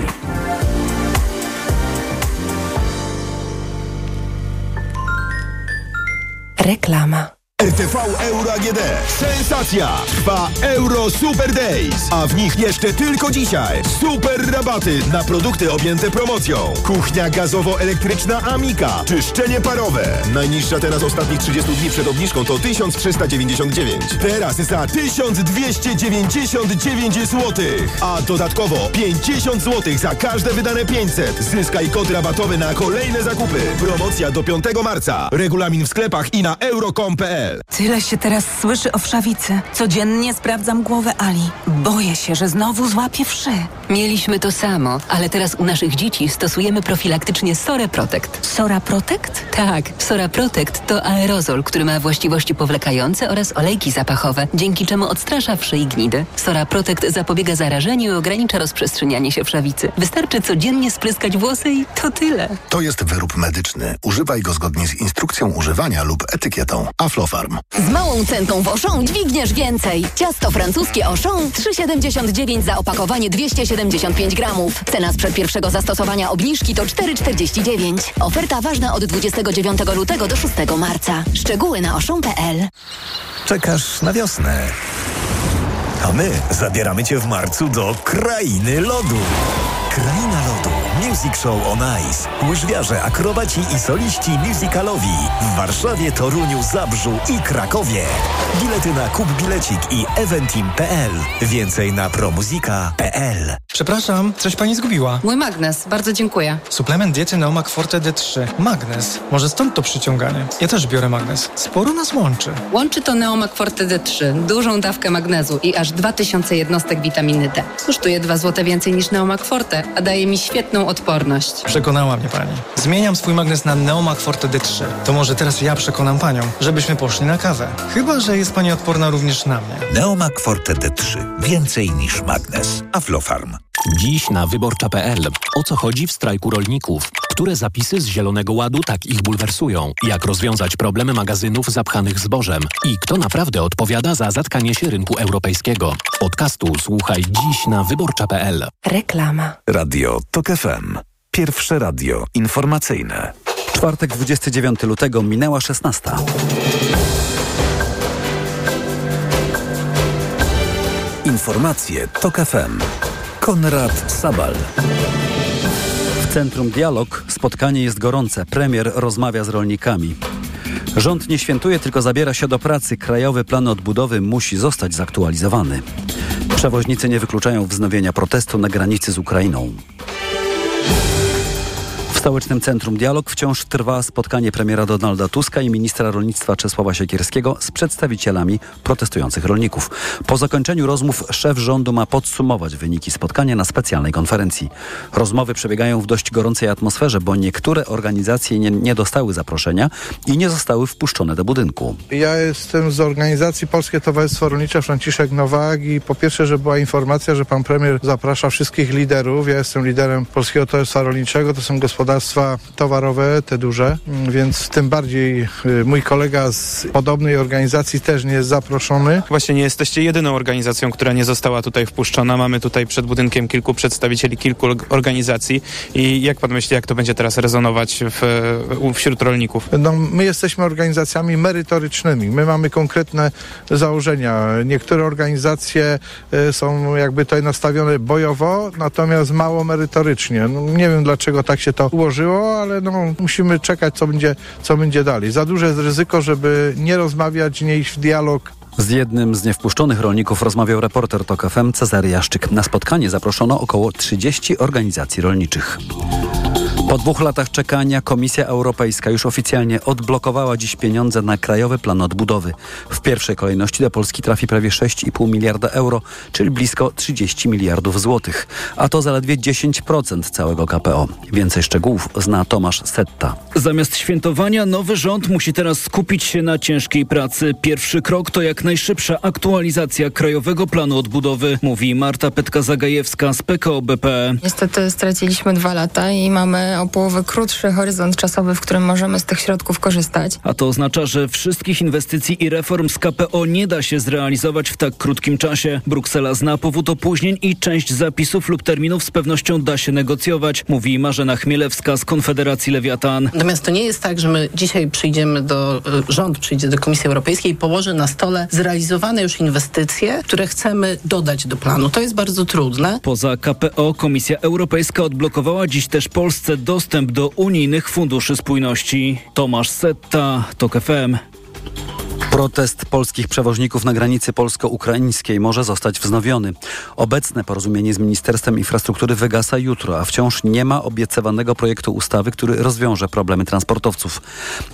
Reklama. RTV Euro AGD. Sensacja! Trwa Euro Super Days, a w nich jeszcze tylko dzisiaj super rabaty na produkty objęte promocją. Kuchnia gazowo-elektryczna Amika, czyszczenie parowe. Najniższa teraz ostatnich 30 dni przed obniżką to 1399. Teraz za 1299 zł. A dodatkowo 50 zł za każde wydane 500. Zyskaj kod rabatowy na kolejne zakupy. Promocja do 5 marca. Regulamin w sklepach i na euro.com.pl. Tyle się teraz słyszy o wszawicy. Codziennie sprawdzam głowę Ali. Boję się, że znowu złapię wszy. Mieliśmy to samo, ale teraz u naszych dzieci stosujemy profilaktycznie Sora Protect. Sora Protect? Tak, Sora Protect to aerozol, który ma właściwości powlekające oraz olejki zapachowe, dzięki czemu odstrasza wszy i gnidy. Sora Protect zapobiega zarażeniu i ogranicza rozprzestrzenianie się wszawicy. Wystarczy codziennie spryskać włosy i to tyle. To jest wyrób medyczny. Używaj go zgodnie z instrukcją używania lub etykietą. Aflofarm. Z małą cenką w Auchan dźwigniesz więcej. Ciasto francuskie Auchan 3,79 za opakowanie 275 gramów. Cena sprzed pierwszego zastosowania obniżki to 4,49. Oferta ważna od 29 lutego do 6 marca. Szczegóły na oszą.pl Czekasz na wiosnę. A my zabieramy Cię w marcu do Krainy Lodu. Kraina Lodu. Music Show on Ice. Łyżwiarze, akrobaci i soliści musicalowi. W Warszawie, Toruniu, Zabrzu i Krakowie. Bilety na Kup Bilecik i eventim.pl. Więcej na promuzika.pl. Przepraszam, coś pani zgubiła. Mój magnes, bardzo dziękuję. Suplement diety Neomak Forte D3. Magnes. Może stąd to przyciąganie. Ja też biorę magnes. Sporo nas łączy. Łączy to Neomak Forte D3, dużą dawkę magnezu i aż 2000 jednostek witaminy D. Kosztuje 2 zł więcej niż Neomak Forte, a daje mi świetną odporność. Przekonała mnie pani. Zmieniam swój magnes na Neomak Forte D3. To może teraz ja przekonam panią, żebyśmy poszli na kawę. Chyba, że jest pani odporna również na mnie. Neomak Forte D3. Więcej niż magnes. Aflofarm. Dziś na wyborcza.pl. O co chodzi w strajku rolników? Które zapisy z Zielonego Ładu tak ich bulwersują? Jak rozwiązać problemy magazynów zapchanych zbożem? I kto naprawdę odpowiada za zatkanie się rynku europejskiego? Podcastu słuchaj dziś na wyborcza.pl. Reklama. Radio TOK FM. Pierwsze radio informacyjne. Czwartek 29 lutego minęła 16. Informacje TOK FM. Konrad Sabal. W Centrum Dialog spotkanie jest gorące. Premier rozmawia z rolnikami. Rząd nie świętuje, tylko zabiera się do pracy. Krajowy plan odbudowy musi zostać zaktualizowany. Przewoźnicy nie wykluczają wznowienia protestu na granicy z Ukrainą. Stołecznym Centrum Dialog wciąż trwa spotkanie premiera Donalda Tuska i ministra rolnictwa Czesława Siekierskiego z przedstawicielami protestujących rolników. Po zakończeniu rozmów szef rządu ma podsumować wyniki spotkania na specjalnej konferencji. Rozmowy przebiegają w dość gorącej atmosferze, bo niektóre organizacje nie, nie dostały zaproszenia i nie zostały wpuszczone do budynku. Ja jestem z organizacji Polskie Towarzystwo Rolnicze Franciszek Nowak i po pierwsze, że była informacja, że pan premier zaprasza wszystkich liderów. Ja jestem liderem Polskiego Towarzystwa Rolniczego, to są gospodarstwa towarowe, te duże, więc tym bardziej y, mój kolega z podobnej organizacji też nie jest zaproszony. Właśnie nie jesteście jedyną organizacją, która nie została tutaj wpuszczona. Mamy tutaj przed budynkiem kilku przedstawicieli kilku organizacji i jak pan myśli, jak to będzie teraz rezonować w, wśród rolników? No, my jesteśmy organizacjami merytorycznymi. My mamy konkretne założenia. Niektóre organizacje y, są jakby tutaj nastawione bojowo, natomiast mało merytorycznie. No, nie wiem dlaczego tak się to ułożyło, ale no, musimy czekać, co będzie, co będzie dalej. Za duże jest ryzyko, żeby nie rozmawiać, nie iść w dialog. Z jednym z niewpuszczonych rolników rozmawiał reporter TOK FM Cezary Jaszczyk. Na spotkanie zaproszono około 30 organizacji rolniczych. Po dwóch latach czekania Komisja Europejska już oficjalnie odblokowała dziś pieniądze na Krajowy Plan Odbudowy. W pierwszej kolejności do Polski trafi prawie 6,5 miliarda euro, czyli blisko 30 miliardów złotych. A to zaledwie 10% całego KPO. Więcej szczegółów zna Tomasz Setta. Zamiast świętowania nowy rząd musi teraz skupić się na ciężkiej pracy. Pierwszy krok to jak najszybsza aktualizacja Krajowego Planu Odbudowy, mówi Marta Petka-Zagajewska z PKO BP. Niestety straciliśmy dwa lata i mamy o połowę krótszy horyzont czasowy, w którym możemy z tych środków korzystać. A to oznacza, że wszystkich inwestycji i reform z KPO nie da się zrealizować w tak krótkim czasie. Bruksela zna powód opóźnień i część zapisów lub terminów z pewnością da się negocjować, mówi Marzena Chmielewska z Konfederacji Lewiatan. Natomiast to nie jest tak, że my dzisiaj przyjdziemy do, y, rząd przyjdzie do Komisji Europejskiej i położy na stole zrealizowane już inwestycje, które chcemy dodać do planu. To jest bardzo trudne. Poza KPO Komisja Europejska odblokowała dziś też Polsce dostęp do unijnych funduszy spójności. Tomasz Setta, TOK FM. Protest polskich przewoźników na granicy polsko-ukraińskiej może zostać wznowiony. Obecne porozumienie z Ministerstwem Infrastruktury wygasa jutro, a wciąż nie ma obiecywanego projektu ustawy, który rozwiąże problemy transportowców.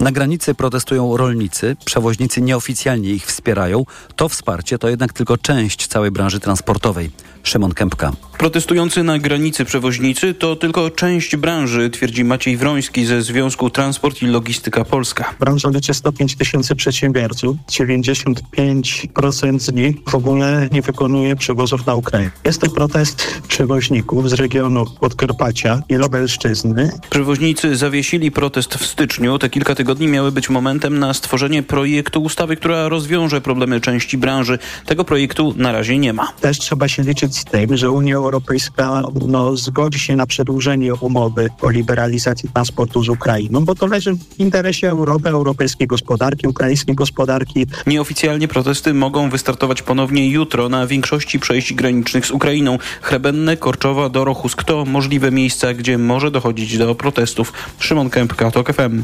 Na granicy protestują rolnicy, przewoźnicy nieoficjalnie ich wspierają. To wsparcie to jednak tylko część całej branży transportowej. Szymon Kępka. Protestujący na granicy przewoźnicy to tylko część branży, twierdzi Maciej Wroński ze Związku Transport i Logistyka Polska. Branża liczy 105 tysięcy przedsiębiorców. 95% z nich w ogóle nie wykonuje przewozów na Ukrainę. Jest to protest przewoźników z regionu Podkarpacia i Lubelszczyzny. Przewoźnicy zawiesili protest w styczniu. Te kilka tygodni miały być momentem na stworzenie projektu ustawy, która rozwiąże problemy części branży. Tego projektu na razie nie ma. Też trzeba się liczyć z tym, że Unia Europejska no, zgodzi się na przedłużenie umowy o liberalizacji transportu z Ukrainą, bo to leży w interesie Europy, europejskiej gospodarki, ukraińskiej gospodarki. Nieoficjalnie protesty mogą wystartować ponownie jutro na większości przejść granicznych z Ukrainą. Chrebenne, Korczowa, Dorochusk to możliwe miejsca, gdzie może dochodzić do protestów. Szymon Kępka, TOK FM.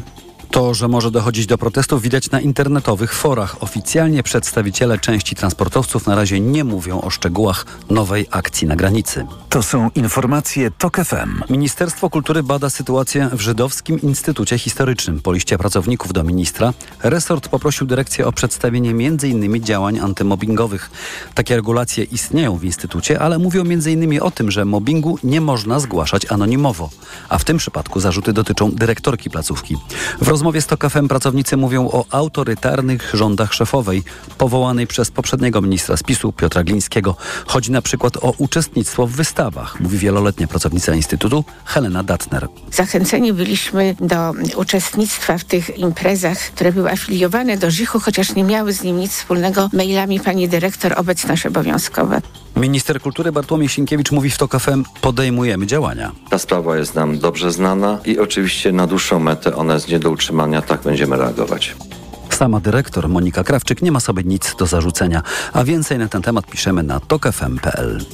To, że może dochodzić do protestów widać na internetowych forach. Oficjalnie przedstawiciele części transportowców na razie nie mówią o szczegółach nowej akcji na granicy. To są informacje TOK FM. Ministerstwo Kultury bada sytuację w Żydowskim Instytucie Historycznym. Po liście pracowników do ministra resort poprosił dyrekcję o przedstawienie m.in. działań antymobbingowych. Takie regulacje istnieją w instytucie, ale mówią m.in. o tym, że mobbingu nie można zgłaszać anonimowo. A w tym przypadku zarzuty dotyczą dyrektorki placówki. W rozmowie z TOK FM pracownicy mówią o autorytarnych rządach szefowej, powołanej przez poprzedniego ministra spisu Piotra Glińskiego. Chodzi na przykład o uczestnictwo w wystawach, mówi wieloletnia pracownica Instytutu Helena Datner. Zachęceni byliśmy do uczestnictwa w tych imprezach, które były afiliowane do Żichu, chociaż nie miały z nim nic wspólnego. Mailami pani dyrektor obecność obowiązkowe. Minister kultury Bartłomiej Sienkiewicz mówi w TOK FM, podejmujemy działania. Ta sprawa jest nam dobrze znana i oczywiście na dłuższą metę ona jest nie do utrzymania, tak będziemy reagować. Sama dyrektor Monika Krawczyk nie ma sobie nic do zarzucenia, a więcej na ten temat piszemy na tokefm.pl.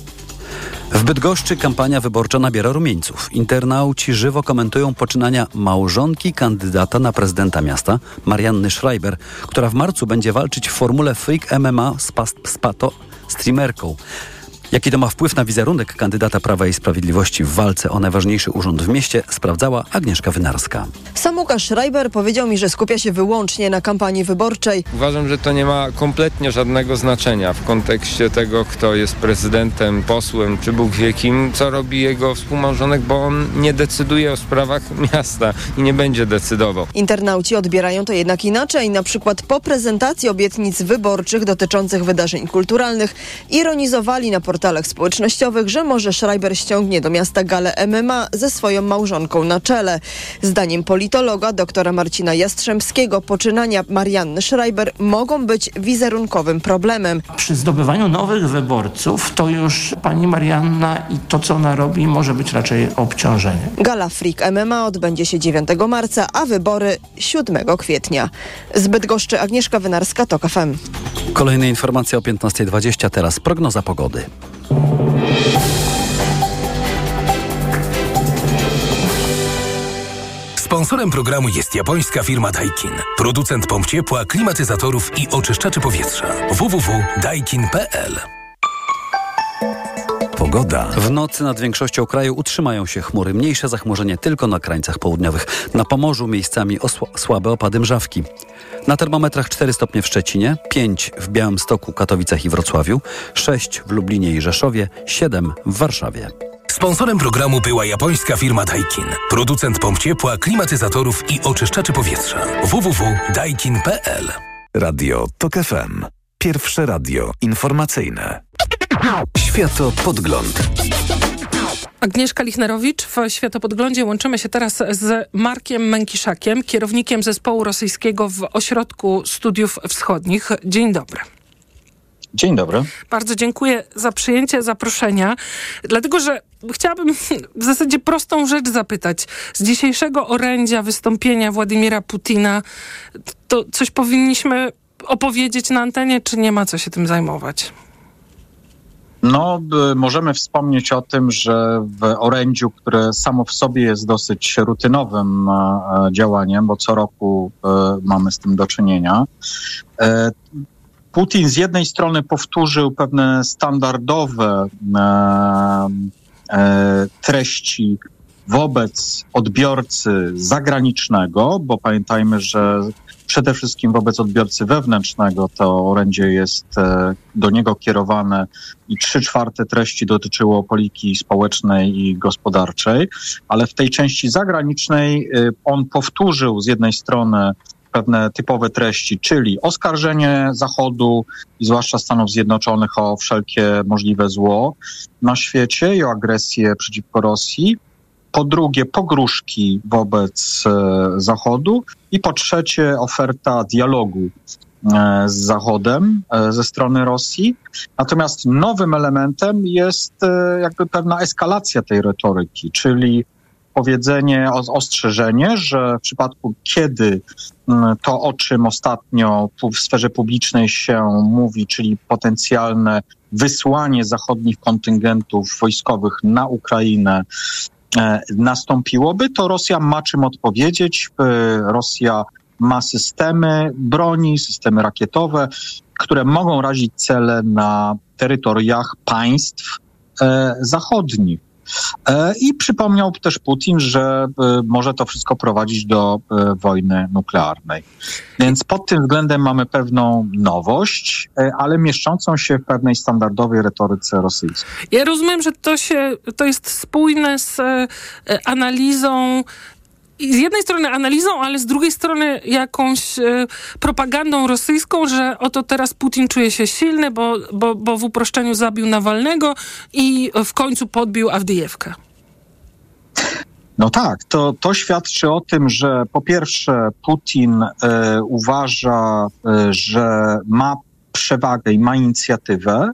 W Bydgoszczy kampania wyborcza nabiera rumieńców. Internauci żywo komentują poczynania małżonki kandydata na prezydenta miasta, Marianny Schreiber, która w marcu będzie walczyć w formule Freak MMA z, pas- z Pato streamerką. Jaki to ma wpływ na wizerunek kandydata Prawa i Sprawiedliwości w walce o najważniejszy urząd w mieście, sprawdzała Agnieszka Wynarska. Sam Łukasz Schreiber powiedział mi, że skupia się wyłącznie na kampanii wyborczej. Uważam, że to nie ma kompletnie żadnego znaczenia w kontekście tego, kto jest prezydentem, posłem czy Bóg wie kim, co robi jego współmałżonek, bo on nie decyduje o sprawach miasta i nie będzie decydował. Internauci odbierają to jednak inaczej. Na przykład po prezentacji obietnic wyborczych dotyczących wydarzeń kulturalnych ironizowali na portalach społecznościowych, że może Schreiber ściągnie do miasta galę MMA ze swoją małżonką na czele. Zdaniem politologa doktora Marcina Jastrzębskiego poczynania Marianny Schreiber mogą być wizerunkowym problemem. Przy zdobywaniu nowych wyborców to już pani Marianna i to, co ona robi, może być raczej obciążeniem. Gala Freak MMA odbędzie się 9 marca, a wybory 7 kwietnia. Z Bydgoszczy Agnieszka Wynarska, TOK FM. Kolejne informacje o 15.20, teraz prognoza pogody. Sponsorem programu jest japońska firma Daikin. Producent pomp ciepła, klimatyzatorów i oczyszczaczy powietrza. www.daikin.pl Pogoda. W nocy nad większością kraju utrzymają się chmury. Mniejsze zachmurzenie tylko na krańcach południowych. Na Pomorzu miejscami osła- słabe opady mrzawki. Na termometrach 4 stopnie w Szczecinie, 5 w Białymstoku, Katowicach i Wrocławiu, 6 w Lublinie i Rzeszowie, 7 w Warszawie. Sponsorem programu była japońska firma Daikin. Producent pomp ciepła, klimatyzatorów i oczyszczaczy powietrza. www.daikin.pl Radio TOK FM. Pierwsze radio informacyjne. Światopodgląd. Agnieszka Lichnerowicz w Światopodglądzie. Łączymy się teraz z Markiem Mękiszakiem, kierownikiem zespołu rosyjskiego w Ośrodku Studiów Wschodnich. Dzień dobry. Dzień dobry. Bardzo dziękuję za przyjęcie zaproszenia, dlatego że chciałabym w zasadzie prostą rzecz zapytać. Z dzisiejszego orędzia wystąpienia Władimira Putina, to coś powinniśmy opowiedzieć na antenie, czy nie ma co się tym zajmować? No, możemy wspomnieć o tym, że w orędziu, które samo w sobie jest dosyć rutynowym e, działaniem, bo co roku e, mamy z tym do czynienia, e, Putin z jednej strony powtórzył pewne standardowe treści wobec odbiorcy zagranicznego, bo pamiętajmy, że przede wszystkim wobec odbiorcy wewnętrznego to orędzie jest e, do niego kierowane i trzy czwarte treści dotyczyło polityki społecznej i gospodarczej, ale w tej części zagranicznej e, on powtórzył z jednej strony pewne typowe treści, czyli oskarżenie Zachodu i zwłaszcza Stanów Zjednoczonych o wszelkie możliwe zło na świecie i o agresję przeciwko Rosji po drugie pogróżki wobec e, Zachodu i po trzecie oferta dialogu e, z Zachodem e, ze strony Rosji. Natomiast nowym elementem jest jakby pewna eskalacja tej retoryki, czyli powiedzenie, ostrzeżenie, że w przypadku kiedy to, o czym ostatnio w sferze publicznej się mówi, czyli potencjalne wysłanie zachodnich kontyngentów wojskowych na Ukrainę nastąpiłoby, to Rosja ma czym odpowiedzieć. E, Rosja ma systemy broni, systemy rakietowe, które mogą razić cele na terytoriach państw e, zachodnich. E, I przypomniał też Putin, że e, może to wszystko prowadzić do e, wojny nuklearnej. Więc pod tym względem mamy pewną nowość, ale mieszczącą się w pewnej standardowej retoryce rosyjskiej. Ja rozumiem, że to, się, to jest spójne z analizą z jednej strony analizą, ale z drugiej strony jakąś e, propagandą rosyjską, że oto teraz Putin czuje się silny, bo, bo, bo w uproszczeniu zabił Nawalnego i w końcu podbił Awdyjewkę. No tak, to, to świadczy o tym, że po pierwsze Putin e, uważa, e, że ma przewagę i ma inicjatywę.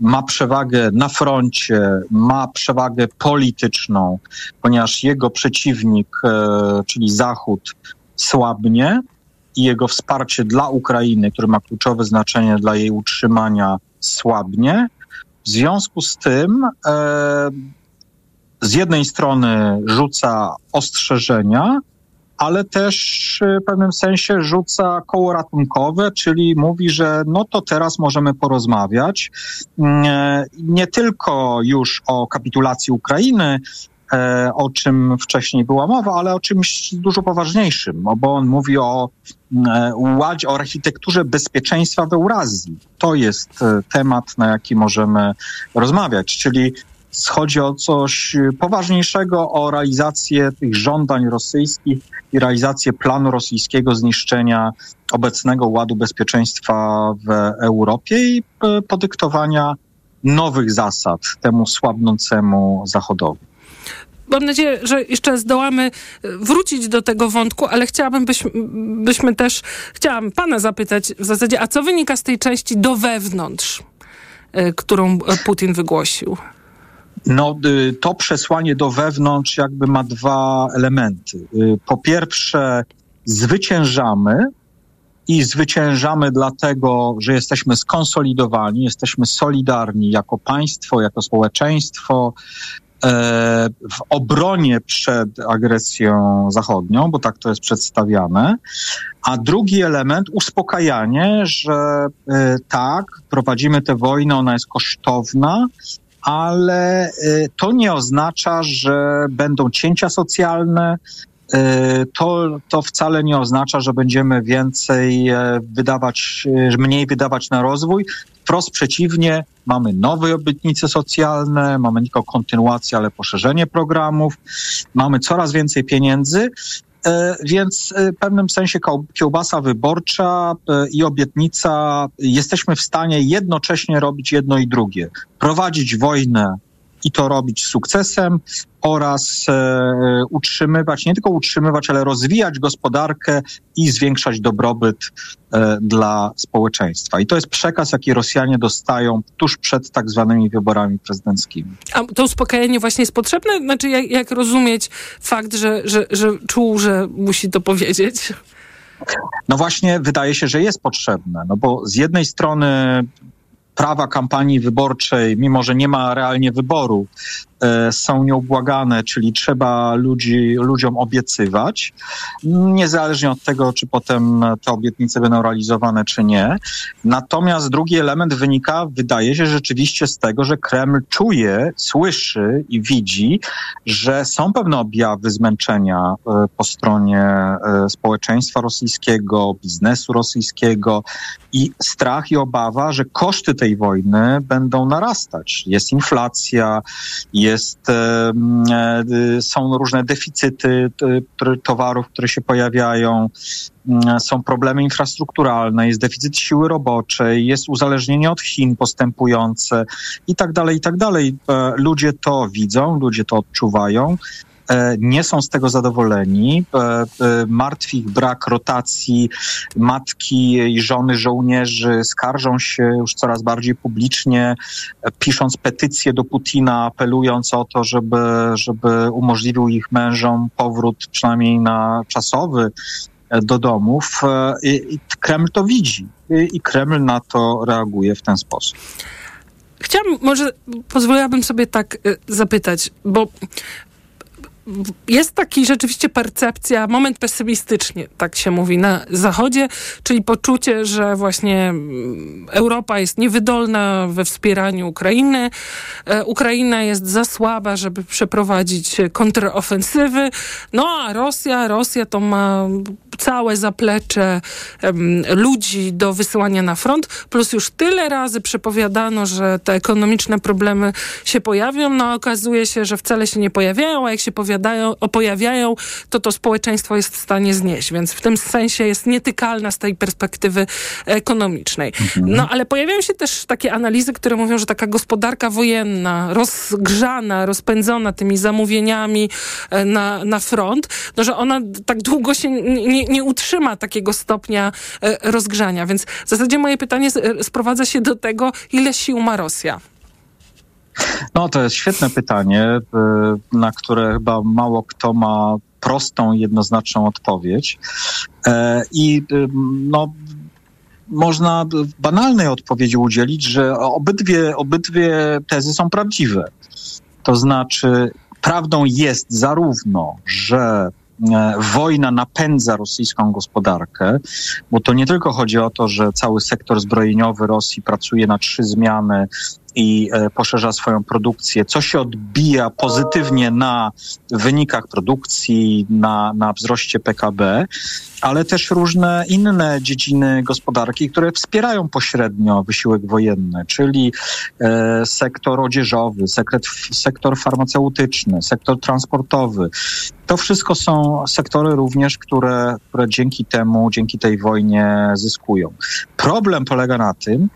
Ma przewagę na froncie, ma przewagę polityczną, ponieważ jego przeciwnik, e, czyli Zachód, słabnie i jego wsparcie dla Ukrainy, które ma kluczowe znaczenie dla jej utrzymania, słabnie. W związku z tym e, z jednej strony rzuca ostrzeżenia, ale też w pewnym sensie rzuca koło ratunkowe, czyli mówi, że no to teraz możemy porozmawiać mm, e, nie tylko już o kapitulacji Ukrainy, e, o czym wcześniej była mowa, ale o czymś dużo poważniejszym, no bo on mówi o mm, ładzie, o architekturze bezpieczeństwa w Eurazji. To jest e, temat, na jaki możemy rozmawiać, czyli Chodzi o coś poważniejszego, o realizację tych żądań rosyjskich i realizację planu rosyjskiego zniszczenia obecnego ładu bezpieczeństwa w Europie i e, podyktowania nowych zasad temu słabnącemu Zachodowi. Mam nadzieję, że jeszcze zdołamy e, wrócić do tego wątku, ale chciałabym, byśmy, byśmy też, chciałam pana zapytać w zasadzie, a co wynika z tej części do wewnątrz, którą Putin wygłosił? No, y, to przesłanie do wewnątrz jakby ma dwa elementy. Y, po pierwsze, zwyciężamy i zwyciężamy dlatego, że jesteśmy skonsolidowani, jesteśmy solidarni jako państwo, jako społeczeństwo e, w obronie przed agresją zachodnią, bo tak to jest przedstawiane. A drugi element, uspokajanie, że e, tak, prowadzimy tę wojnę, ona jest kosztowna, ale y, to nie oznacza, że będą cięcia socjalne. Y, to, to wcale nie oznacza, że będziemy więcej e, wydawać, y, mniej wydawać na rozwój. Wprost przeciwnie, mamy nowe obietnice socjalne, mamy nie tylko kontynuację, ale poszerzenie programów, mamy coraz więcej pieniędzy więc e, w pewnym sensie kiełbasa wyborcza e, i obietnica, jesteśmy w stanie jednocześnie robić jedno i drugie. Prowadzić wojnę i to robić z sukcesem oraz e, utrzymywać, nie tylko utrzymywać, ale rozwijać gospodarkę i zwiększać dobrobyt e, dla społeczeństwa. I to jest przekaz, jaki Rosjanie dostają tuż przed tak zwanymi wyborami prezydenckimi. A to uspokojenie właśnie jest potrzebne? Znaczy, jak, jak rozumieć fakt, że, że, że czuł, że musi to powiedzieć? No właśnie, wydaje się, że jest potrzebne, no bo z jednej strony prawa kampanii wyborczej, mimo że nie ma realnie wyboru, są nieubłagane, czyli trzeba ludzi, ludziom obiecywać, niezależnie od tego, czy potem te obietnice będą realizowane, czy nie. Natomiast drugi element wynika, wydaje się, rzeczywiście z tego, że Kreml czuje, słyszy i widzi, że są pewne objawy zmęczenia e, po stronie e, społeczeństwa rosyjskiego, biznesu rosyjskiego i strach i obawa, że koszty tej wojny będą narastać. Jest inflacja, jest jest, e, są różne deficyty towarów, które się pojawiają, są problemy infrastrukturalne, jest deficyt siły roboczej, jest uzależnienie od Chin postępujące i tak dalej, i tak dalej. E, ludzie to widzą, ludzie to odczuwają nie są z tego zadowoleni. E, e, martwi ich brak rotacji. Matki i żony żołnierzy skarżą się już coraz bardziej publicznie, pisząc petycje do Putina, apelując o to, żeby, żeby umożliwił ich mężom powrót przynajmniej na czasowy do domów. I, Kreml to widzi i Kreml na to reaguje w ten sposób. Chciałabym, może pozwoliłabym sobie tak zapytać, bo jest taki rzeczywiście percepcja, moment pesymistyczny, tak się mówi na Zachodzie, czyli poczucie, że właśnie mm, Europa jest niewydolna we wspieraniu Ukrainy. E, Ukraina jest za słaba, żeby przeprowadzić kontrofensywy. No a Rosja, Rosja to ma całe zaplecze um, ludzi do wysyłania na front, plus już tyle razy przepowiadano, że te ekonomiczne problemy się pojawią, no okazuje się, że wcale się nie pojawiają, a jak się powiadają, pojawiają, to to społeczeństwo jest w stanie znieść, więc w tym sensie jest nietykalna z tej perspektywy ekonomicznej. Mhm. No ale pojawiają się też takie analizy, które mówią, że taka gospodarka wojenna, rozgrzana, rozpędzona tymi zamówieniami e, na, na front, no że ona tak długo się nie, nie utrzyma takiego stopnia e, rozgrzania. Więc w zasadzie moje pytanie sprowadza się do tego, ile sił ma Rosja. No, to jest świetne pytanie, e, na które chyba mało kto ma prostą, jednoznaczną odpowiedź. I no, można banalnej odpowiedzi udzielić, że obydwie, obydwie tezy są prawdziwe. To znaczy, prawdą jest zarówno, że E, wojna napędza rosyjską gospodarkę, bo to nie tylko chodzi o to, że cały sektor zbrojeniowy Rosji pracuje na trzy zmiany i e, poszerza swoją produkcję, co się odbija pozytywnie na wynikach produkcji, na, na wzroście PKB, ale też różne inne dziedziny gospodarki, które wspierają pośrednio wysiłek wojenny, czyli e, sektor odzieżowy, sekret, sektor farmaceutyczny, sektor transportowy. To wszystko są sektory również, które, które dzięki temu, dzięki tej wojnie zyskują. Problem polega na tym,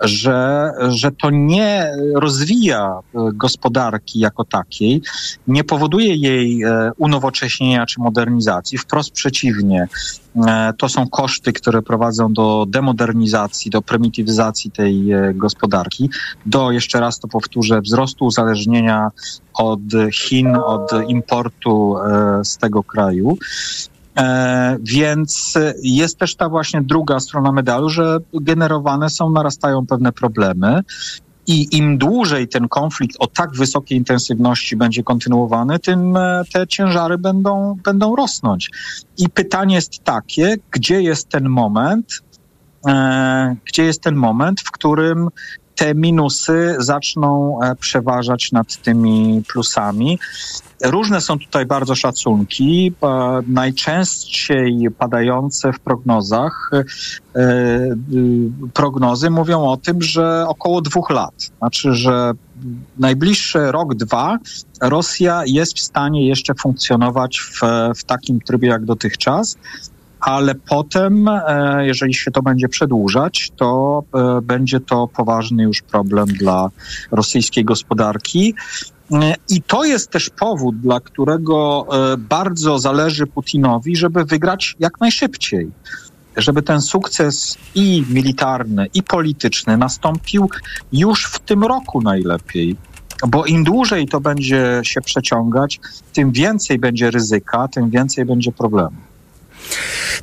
że, że to nie rozwija e, gospodarki jako takiej, nie powoduje jej e, unowocześnienia czy modernizacji. Wprost przeciwnie, e, to są koszty, które prowadzą do demodernizacji, do prymitywizacji tej gospodarki, do, jeszcze raz to powtórzę, wzrostu uzależnienia od Chin, od importu z tego kraju. E, więc jest też ta właśnie druga strona medalu, że generowane są, narastają pewne problemy. I im dłużej ten konflikt o tak wysokiej intensywności będzie kontynuowany, tym e, te ciężary będą, będą rosnąć. I pytanie jest takie, gdzie jest ten moment, e, gdzie jest ten moment, w którym te minusy zaczną e, przeważać nad tymi plusami. Różne są tutaj bardzo szacunki. Najczęściej padające w prognozach e, e, prognozy mówią o tym, że około dwóch lat. Znaczy, że najbliższy rok, dwa Rosja jest w stanie jeszcze funkcjonować w, w takim trybie jak dotychczas. Ale potem, e, jeżeli się to będzie przedłużać, to e, będzie to poważny już problem dla rosyjskiej gospodarki. E, I to jest też powód, dla którego bardzo zależy Putinowi, żeby wygrać jak najszybciej. Żeby ten sukces i militarny, i polityczny nastąpił już w tym roku najlepiej bo im dłużej to będzie się przeciągać, tym więcej będzie ryzyka, tym więcej będzie problemu.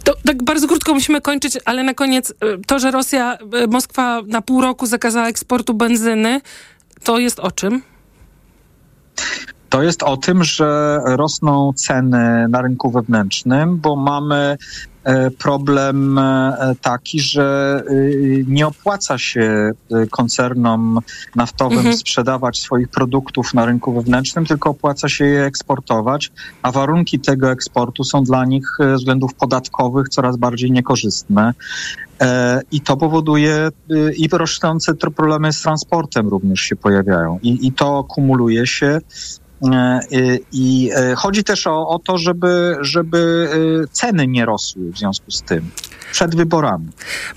To tak bardzo krótko musimy kończyć, ale na koniec to, że Rosja, Moskwa na pół roku zakazała eksportu benzyny, to jest o czym? To jest o tym, że rosną ceny na rynku wewnętrznym, bo mamy E, problem e, taki, że e, nie opłaca się koncernom naftowym mhm. sprzedawać swoich produktów na rynku wewnętrznym, tylko opłaca się je eksportować, a warunki tego eksportu są dla nich ze względów podatkowych coraz bardziej niekorzystne. I to powoduje i rosnące problemy z transportem również się pojawiają. I, i to kumuluje się I e, chodzi też o, o to, żeby, żeby e, ceny nie rosły w związku z tym przed wyborami.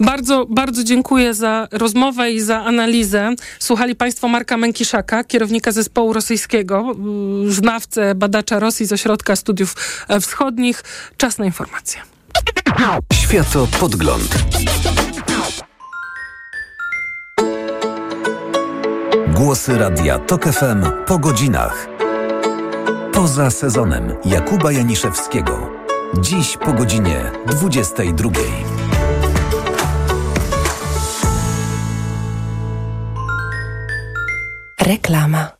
Bardzo, bardzo dziękuję za rozmowę i za analizę. Słuchali Państwo Marka Mękiszaka, kierownika zespołu rosyjskiego, znawcę, badacza Rosji z Ośrodka Studiów Wschodnich. Czas na informacje. Światopodgląd. Głosy Radia TOK FM po godzinach. Poza sezonem Jakuba Janiszewskiego. Dziś po godzinie 22. Reklama.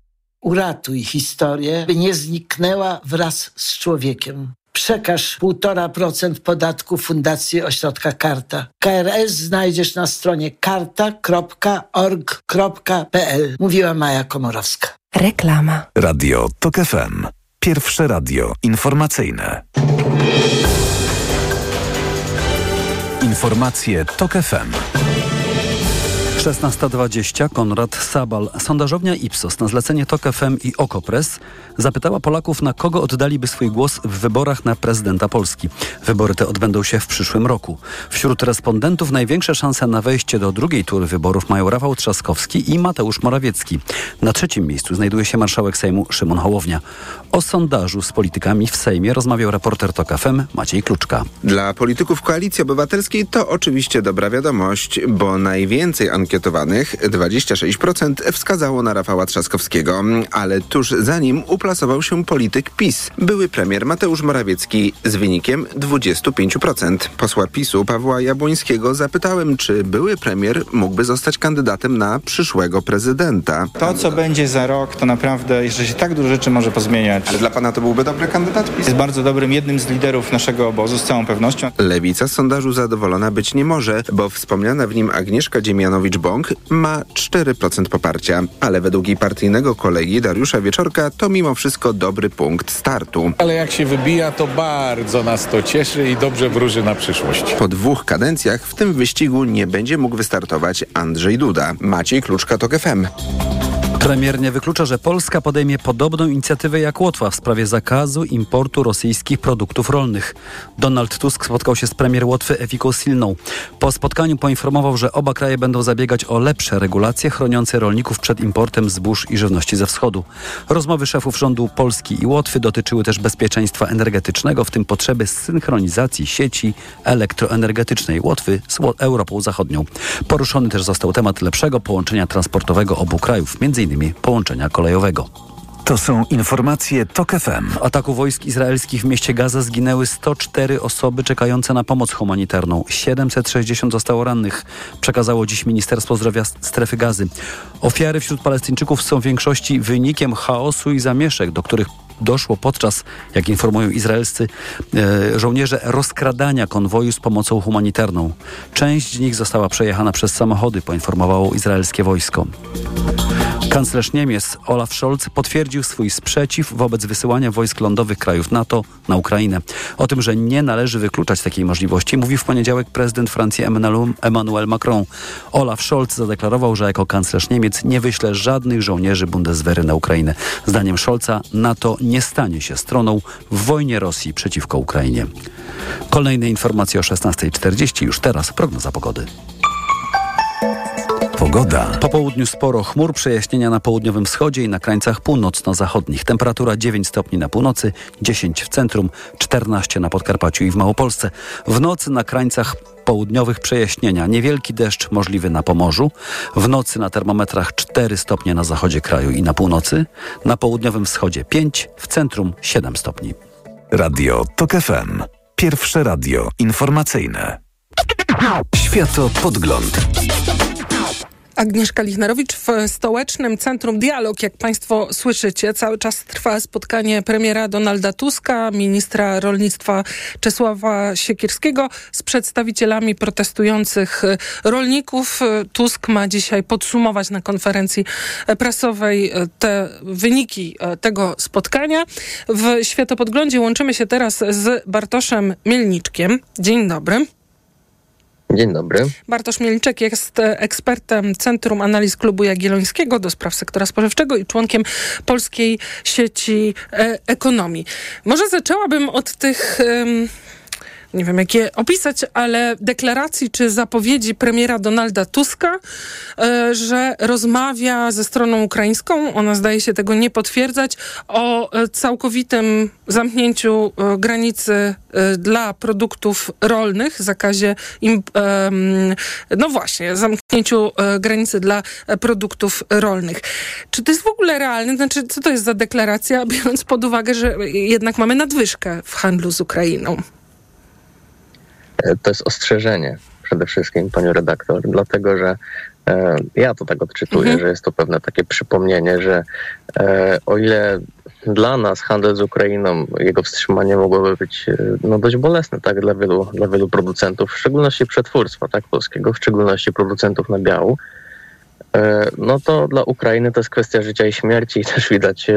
Uratuj historię, by nie zniknęła wraz z człowiekiem. Przekaż 1,5% podatku Fundacji Ośrodka Karta. KRS znajdziesz na stronie karta.org.pl. Mówiła Maja Komorowska. Reklama. Radio TOK FM. Pierwsze radio informacyjne. Informacje TOK FM. 16.20 Konrad Sabal. Sondażownia Ipsos na zlecenie TOK FM i Okopres zapytała Polaków, na kogo oddaliby swój głos w wyborach na prezydenta Polski. Wybory te odbędą się w przyszłym roku. Wśród respondentów największe szanse na wejście do drugiej tury wyborów mają Rafał Trzaskowski i Mateusz Morawiecki. Na trzecim miejscu znajduje się marszałek Sejmu Szymon Hołownia. O sondażu z politykami w Sejmie rozmawiał reporter TOK FM Maciej Kluczka. Dla polityków Koalicji Obywatelskiej to oczywiście dobra wiadomość, bo najwięcej ankietowanych, 26%, wskazało na Rafała Trzaskowskiego, ale tuż za nim uplasował się polityk PiS, były premier Mateusz Morawiecki z wynikiem 25%. Posła PiSu Pawła Jabłońskiego zapytałem, czy były premier mógłby zostać kandydatem na przyszłego prezydenta. To, co będzie za rok, to naprawdę jeszcze się tak dużo rzeczy może pozmieniać. Ale dla pana to byłby dobry kandydat PiS? Jest bardzo dobrym, jednym z liderów naszego obozu, z całą pewnością. Lewica z sondażu zadowolona być nie może, bo wspomniana w nim Agnieszka Dziemianowicz-Bąk ma 4% poparcia, ale według jej partyjnego kolegi Dariusza Wieczorka to mimo wszystko dobry punkt startu. Ale jak się wybija, to bardzo nas to cieszy i dobrze wróży na przyszłość. Po dwóch kadencjach w tym wyścigu nie będzie mógł wystartować Andrzej Duda. Maciej Kluczka, TOK FM. Premier nie wyklucza, że Polska podejmie podobną inicjatywę jak Łotwa w sprawie zakazu importu rosyjskich produktów rolnych. Donald Tusk spotkał się z premier Łotwy Efiką Silną. Po spotkaniu poinformował, że oba kraje będą zabiegać o lepsze regulacje chroniące rolników przed importem zbóż i żywności ze wschodu. Rozmowy szefów rządu Polski i Łotwy dotyczyły też bezpieczeństwa energetycznego, w tym potrzeby synchronizacji sieci elektroenergetycznej Łotwy z Europą Zachodnią. Poruszony też został temat lepszego połączenia transportowego obu krajów, między innymi połączenia kolejowego. To są informacje TOK FM. W ataku wojsk izraelskich w mieście Gaza zginęły 104 osoby czekające na pomoc humanitarną. 760 zostało rannych, przekazało dziś Ministerstwo Zdrowia Strefy Gazy. Ofiary wśród Palestyńczyków są w większości wynikiem chaosu i zamieszek, do których doszło podczas, jak informują izraelscy e, żołnierze, rozkradania konwoju z pomocą humanitarną. Część z nich została przejechana przez samochody, poinformowało izraelskie wojsko. Kanclerz Niemiec Olaf Scholz potwierdził swój sprzeciw wobec wysyłania wojsk lądowych krajów NATO na Ukrainę. O tym, że nie należy wykluczać takiej możliwości, mówił w poniedziałek prezydent Francji Emmanuel Macron. Olaf Scholz zadeklarował, że jako kanclerz Niemiec nie wyśle żadnych żołnierzy Bundeswehry na Ukrainę. Zdaniem Scholza NATO nie stanie się stroną w wojnie Rosji przeciwko Ukrainie. Kolejne informacje o 16.40. Już teraz prognoza pogody. Pogoda. Po południu sporo chmur, przejaśnienia na południowym wschodzie i na krańcach północno-zachodnich. Temperatura 9 stopni na północy, 10 w centrum, 14 na Podkarpaciu i w Małopolsce. W nocy na krańcach południowych przejaśnienia. Niewielki deszcz możliwy na Pomorzu. W nocy na termometrach 4 stopnie na zachodzie kraju i na północy. Na południowym wschodzie 5, w centrum 7 stopni. Radio TOK FM. Pierwsze radio informacyjne. Światopodgląd. Agnieszka Lichnerowicz w Stołecznym Centrum Dialog. Jak Państwo słyszycie, cały czas trwa spotkanie premiera Donalda Tuska, ministra rolnictwa Czesława Siekierskiego z przedstawicielami protestujących rolników. Tusk ma dzisiaj podsumować na konferencji prasowej te wyniki tego spotkania. W Światopodglądzie łączymy się teraz z Bartoszem Mielniczkiem. Dzień dobry. Dzień dobry. Bartosz Mielniczek jest ekspertem Centrum Analiz Klubu Jagiellońskiego do spraw sektora spożywczego i członkiem Polskiej Sieci e Ekonomii. Może zaczęłabym od tych... nie wiem jak je opisać, ale deklaracji czy zapowiedzi premiera Donalda Tuska, że rozmawia ze stroną ukraińską, ona zdaje się tego nie potwierdzać, o całkowitym zamknięciu granicy dla produktów rolnych, zakazie im, no właśnie, zamknięciu granicy dla produktów rolnych. Czy to jest w ogóle realne? Znaczy, co to jest za deklaracja, biorąc pod uwagę, że jednak mamy nadwyżkę w handlu z Ukrainą? To jest ostrzeżenie przede wszystkim, pani redaktor, dlatego że e, ja to tak odczytuję, mhm. że jest to pewne takie przypomnienie, że e, o ile dla nas handel z Ukrainą, jego wstrzymanie mogłoby być no, dość bolesne tak, dla, wielu, dla wielu producentów, w szczególności przetwórstwa tak, polskiego, w szczególności producentów nabiału, no to dla Ukrainy to jest kwestia życia i śmierci i też widać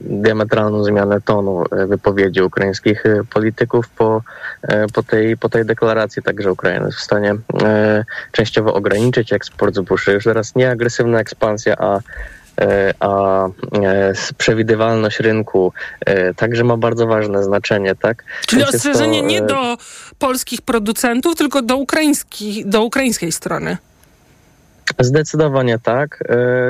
diametralną zmianę tonu wypowiedzi ukraińskich polityków po, po, tej, po tej deklaracji, także Ukraina jest w stanie częściowo ograniczyć eksport zbóż. Już teraz nie agresywna ekspansja, a a przewidywalność rynku także ma bardzo ważne znaczenie, tak? Czyli Więc ostrzeżenie to... nie do polskich producentów, tylko do, ukraińskich, do ukraińskiej strony. Zdecydowanie tak.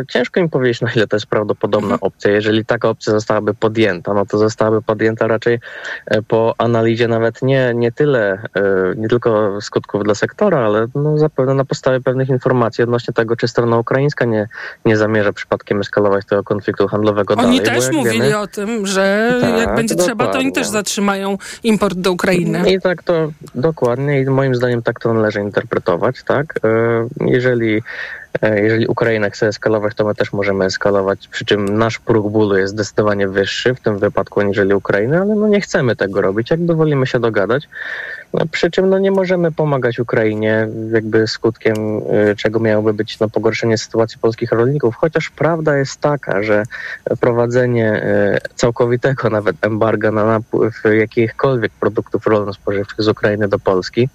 Ciężko im powiedzieć, na ile to jest prawdopodobna opcja. Jeżeli taka opcja zostałaby podjęta, no to zostałaby podjęta raczej po analizie nawet nie, nie tyle, nie tylko skutków dla sektora, ale no zapewne na podstawie pewnych informacji odnośnie tego, czy strona ukraińska nie, nie zamierza przypadkiem eskalować tego konfliktu handlowego oni dalej. Oni też mówili wiemy, o tym, że tak, jak będzie dokładnie. trzeba, to oni też zatrzymają import do Ukrainy. I tak to dokładnie i moim zdaniem tak to należy interpretować, tak? Jeżeli jeżeli Ukraina chce eskalować, to my też możemy eskalować, przy czym nasz próg bólu jest zdecydowanie wyższy w tym wypadku aniżeli Ukrainy, ale no nie chcemy tego robić, jakby wolimy się dogadać. No, przy czym no, nie możemy pomagać Ukrainie, jakby skutkiem y, czego miałoby być no, pogorszenie sytuacji polskich rolników, chociaż prawda jest taka, że prowadzenie y, całkowitego nawet embarga na napływ jakichkolwiek produktów rolno-spożywczych z Ukrainy do Polski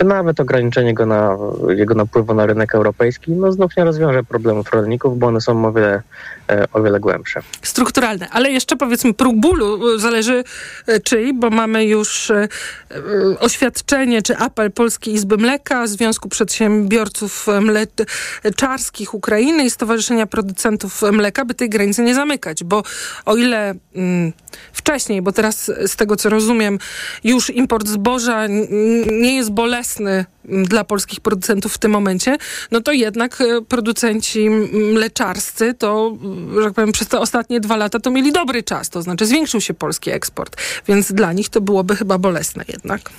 że nawet ograniczenie go na, jego napływu na rynek europejski no znów nie rozwiąże problemów rolników, bo one są o wiele, e, o wiele głębsze. Strukturalne, ale jeszcze powiedzmy próg bólu zależy e, czyj, bo mamy już e, e, oświadczenie czy apel Polskiej Izby Mleka, Związku Przedsiębiorców Mleczarskich Ukrainy i Stowarzyszenia Producentów Mleka, by tej granicy nie zamykać, bo o ile mm, wcześniej, bo teraz z tego co rozumiem, już import zboża nie jest bolesny dla polskich producentów w tym momencie, no to jednak e, producenci mleczarscy to, że tak powiem, przez te ostatnie dwa lata to mieli dobry czas, to znaczy zwiększył się polski eksport, więc dla nich to byłoby chyba bolesne jednak.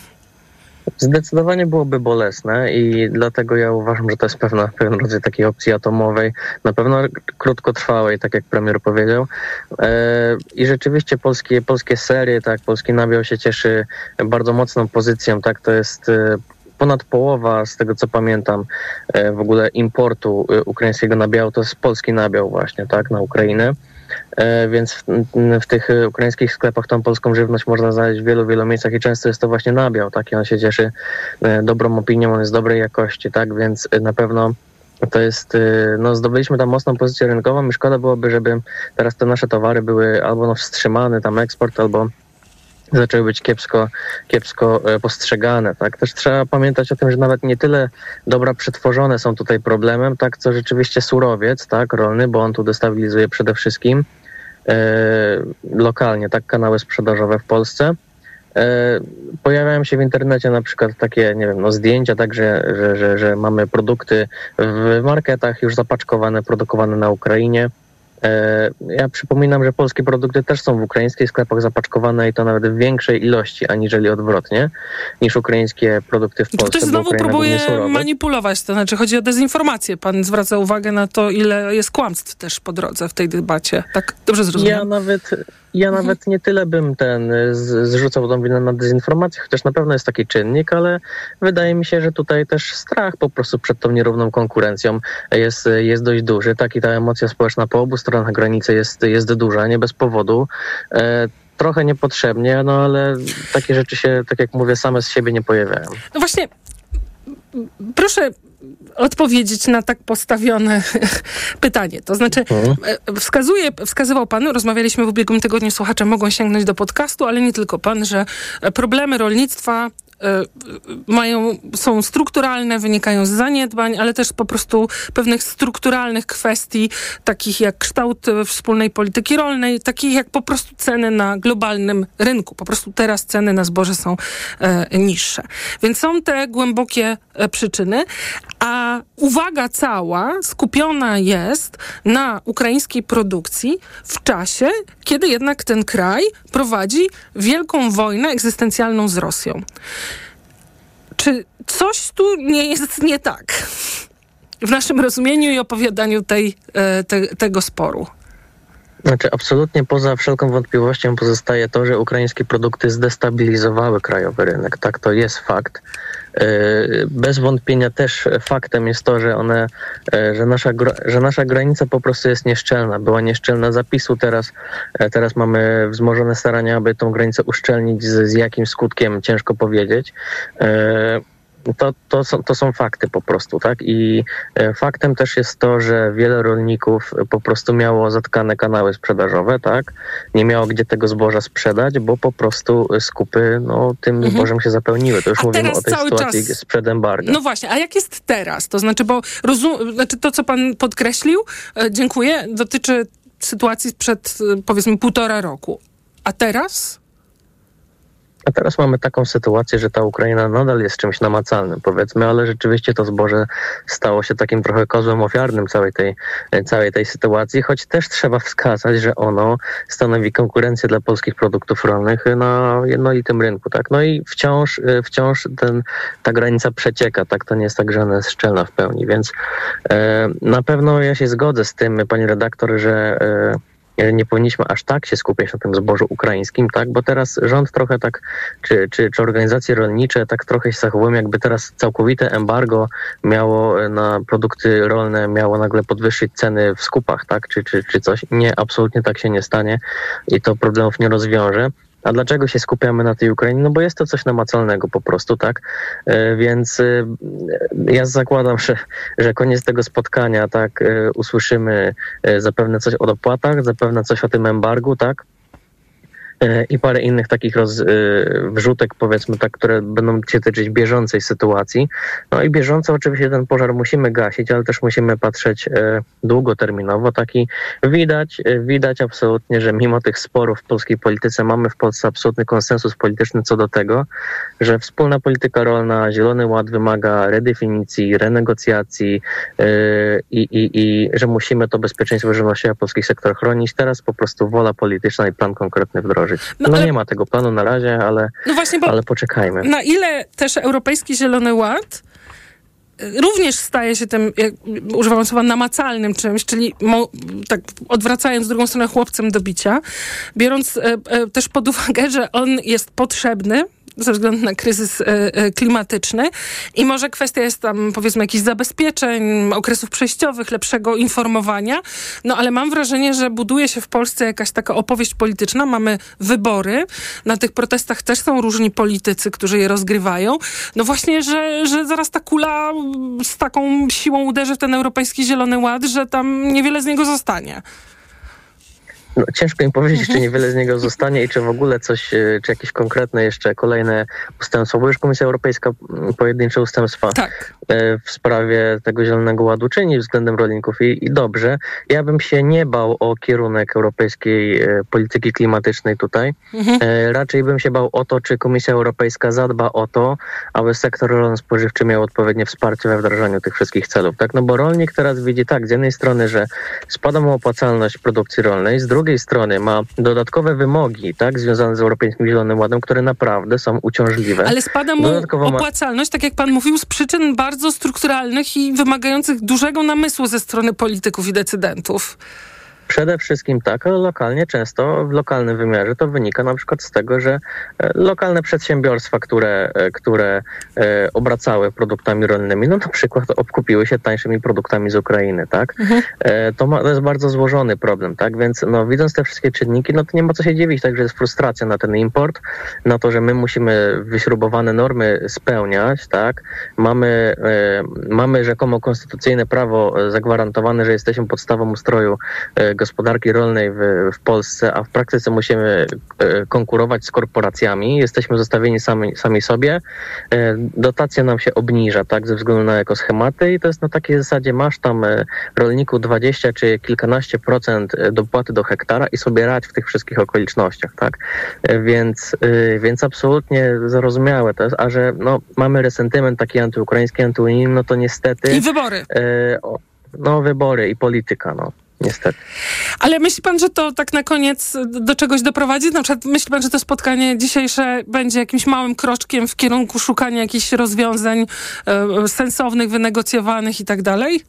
Zdecydowanie byłoby bolesne i dlatego ja uważam, że to jest pewna, pewien rodzaj takiej opcji atomowej, na pewno krótkotrwałej, tak jak premier powiedział. E, I rzeczywiście polskie, polskie serie, tak, polski nabiał się cieszy bardzo mocną pozycją, tak, to jest e, ponad połowa, z tego co pamiętam, e, w ogóle importu ukraińskiego nabiału to jest polski nabiał właśnie, tak, na Ukrainę. E, więc w, w, tych ukraińskich sklepach tą polską żywność można znaleźć w wielu, wielu miejscach i często jest to właśnie nabiał, tak? I on się cieszy e, dobrą opinią, on jest dobrej jakości, tak? Więc na pewno to jest, e, no zdobyliśmy tam mocną pozycję rynkową i szkoda byłoby, żeby teraz te nasze towary były albo no wstrzymane, tam eksport, albo zaczęły być kiepsko, kiepsko postrzegane. Tak? Też trzeba pamiętać o tym, że nawet nie tyle dobra przetworzone są tutaj problemem, tak, co rzeczywiście surowiec, tak, rolny, bo on tu destabilizuje przede wszystkim e, lokalnie, tak, kanały sprzedażowe w Polsce. E, pojawiają się w internecie na przykład takie, nie wiem, no zdjęcia, tak, że, że, że, że mamy produkty w marketach już zapaczkowane, produkowane na Ukrainie, E, ja przypominam, że polskie produkty też są w ukraińskich sklepach zapaczkowane i to nawet w większej ilości, aniżeli odwrotnie, niż ukraińskie produkty w Polsce. Ktoś znowu próbuje manipulować, to znaczy chodzi o dezinformację. Pan zwraca uwagę na to, ile jest kłamstw też po drodze w tej debacie. Tak dobrze zrozumiałem? Ja nawet, ja nawet nie tyle bym ten z, zrzucał tą winę na dezinformację, chociaż na pewno jest taki czynnik, ale wydaje mi się, że tutaj też strach po prostu przed tą nierówną konkurencją jest, jest dość duży. Tak i ta emocja społeczna po obu stronach granicy jest, jest duża, nie bez powodu. E, trochę niepotrzebnie, no ale takie rzeczy się, tak jak mówię, same z siebie nie pojawiają. No właśnie, proszę odpowiedzieć na tak postawione pytanie. To znaczy, mhm. e, wskazuje, wskazywał pan, rozmawialiśmy w ubiegłym tygodniu, słuchacze mogą sięgnąć do podcastu, ale nie tylko pan, że problemy rolnictwa mają, są strukturalne, wynikają z zaniedbań, ale też po prostu pewnych strukturalnych kwestii, takich jak kształt wspólnej polityki rolnej, takich jak po prostu ceny na globalnym rynku. Po prostu teraz ceny na zboże są e, niższe. Więc są te głębokie e, przyczyny, a uwaga cała skupiona jest na ukraińskiej produkcji w czasie, kiedy jednak ten kraj prowadzi wielką wojnę egzystencjalną z Rosją. Czy coś tu nie jest nie tak w naszym rozumieniu i opowiadaniu tej, e, te, tego sporu? Znaczy, absolutnie poza wszelką wątpliwością pozostaje to, że ukraińskie produkty zdestabilizowały krajowy rynek. Tak, to jest fakt. E, bez wątpienia też faktem jest to, że one, e, że nasza, że nasza granica po prostu jest nieszczelna. Była nieszczelna zapisu, teraz, e, teraz mamy wzmożone starania, aby tą granicę uszczelnić, z, z jakim skutkiem ciężko powiedzieć to, to, są, to są fakty po prostu, tak? I e, faktem też jest to, że wiele rolników po prostu miało zatkane kanały sprzedażowe, tak? Nie miało gdzie tego zboża sprzedać, bo po prostu skupy no, tym mhm. zbożem się zapełniły. To już a mówimy o tej sytuacji czas... sprzed embarga. No właśnie, a jak jest teraz? To znaczy, bo rozum... znaczy to, co pan podkreślił, e, dziękuję, dotyczy sytuacji sprzed e, powiedzmy półtora roku. A teraz? A teraz mamy taką sytuację, że ta Ukraina nadal jest czymś namacalnym, powiedzmy, ale rzeczywiście to zboże stało się takim trochę kozłem ofiarnym całej tej, całej tej sytuacji, choć też trzeba wskazać, że ono stanowi konkurencję dla polskich produktów rolnych na jednolitym rynku. Tak? No i wciąż, wciąż ten, ta granica przecieka, tak? To nie jest tak, że ona jest szczelna w pełni, więc e, na pewno ja się zgodzę z tym, pani redaktor, że e, nie powinniśmy aż tak się skupiać na tym zbożu ukraińskim, tak? Bo teraz rząd trochę tak, czy, czy, czy organizacje rolnicze tak trochę się zachowują, jakby teraz całkowite embargo miało na produkty rolne, miało nagle podwyższyć ceny w skupach, tak? Czy, czy, czy coś. Nie, absolutnie tak się nie stanie i to problemów nie rozwiąże. A dlaczego się skupiamy na tej Ukrainie? No bo jest to coś namacalnego po prostu, tak? E, więc e, ja zakładam, że, że koniec tego spotkania, tak, e, usłyszymy zapewne coś o dopłatach, zapewne coś o tym embargu, tak? E, i parę innych takich roz, e, wrzutek, powiedzmy tak, które będą się tyczyć bieżącej sytuacji. No i bieżąco oczywiście ten pożar musimy gasić, ale też musimy patrzeć e, długoterminowo. Taki widać, widać absolutnie, że mimo tych sporów w polskiej polityce mamy w Polsce absolutny konsensus polityczny co do tego, że wspólna polityka rolna, Zielony Ład wymaga redefinicji, renegocjacji i, i, i że musimy to bezpieczeństwo żywnościowe polskich sektor chronić. Teraz po prostu wola polityczna i plan konkretny No, No, ale- nie ma tego planu na razie, ale, No właśnie, ale poczekajmy. na ile też Europejski Zielony Ład y, również staje się tym, jak używam słowa, namacalnym czymś, czyli mo, tak odwracając drugą stronę chłopcem do bicia, biorąc e, e, też pod uwagę, że on jest potrzebny ze względu na kryzys e, e, klimatyczny. I może kwestia jest tam powiedzmy jakichś zabezpieczeń, okresów przejściowych, lepszego informowania, no ale mam wrażenie, że buduje się w Polsce jakaś taka opowieść polityczna, mamy wybory, na tych protestach też są różni politycy, którzy je rozgrywają, no właśnie, że, że zaraz ta kula z taką siłą uderzy w ten Europejski Zielony Ład, że tam niewiele z niego zostanie. No, ciężko im powiedzieć, czy niewiele z niego zostanie i czy w ogóle coś, e, czy jakieś konkretne jeszcze kolejne ustępstwa, bo już Komisja Europejska mm, pojedyncze ustępstwa Tak. e, w sprawie tego Zielonego Ładu czyni względem rolników i, i dobrze. Ja bym się nie bał o kierunek europejskiej e, polityki klimatycznej tutaj. Mhm. Raczej bym się bał o to, czy Komisja Europejska zadba o to, aby sektor rolno-spożywczy miał odpowiednie wsparcie we wdrażaniu tych wszystkich celów. Tak? No bo rolnik teraz widzi tak, z jednej strony, że spada mu opłacalność produkcji rolnej, z drugiej strony ma dodatkowe wymogi tak, związane z Europejskim Zielonym Ładem, które naprawdę są uciążliwe. Ale spada mu Dodatkowo opłacalność, tak jak pan mówił, z przyczyn bardzo strukturalnych i wymagających dużego namysłu ze strony polityków i decydentów. Przede wszystkim tak, ale lokalnie często w lokalnym wymiarze to wynika na przykład z tego, że e, lokalne przedsiębiorstwa, które, e, które e, obracały produktami rolnymi, no na przykład obkupiły się tańszymi produktami z Ukrainy, tak? E, To, ma, to jest bardzo złożony problem, tak? Więc no, widząc te wszystkie czynniki, no to nie ma co się dziwić, tak, że jest frustracja na ten import, na to, że my musimy wyśrubowane normy spełniać, tak? Mamy, mamy rzekomo konstytucyjne prawo zagwarantowane, że jesteśmy podstawą ustroju e, gospodarki rolnej w, w Polsce, a w praktyce musimy e, konkurować z korporacjami. Jesteśmy zostawieni sami, sami sobie. E, Dotacja nam się obniża, tak, ze względu na ekoschematy i to jest na takiej zasadzie, masz tam e, rolniku 20 czy kilkanaście procent dopłaty do hektara i sobie radź w tych wszystkich okolicznościach, tak. Więc, więc absolutnie zrozumiałe to jest, a że no, mamy resentyment taki antyukraiński, antyunijny, no to niestety... I wybory. O, no wybory i polityka, no. Niestety. Ale myśli pan, że to tak na koniec do czegoś doprowadzi? Na przykład myśli pan, że to spotkanie dzisiejsze będzie jakimś małym kroczkiem w kierunku szukania jakichś rozwiązań e, sensownych, wynegocjowanych i tak dalej?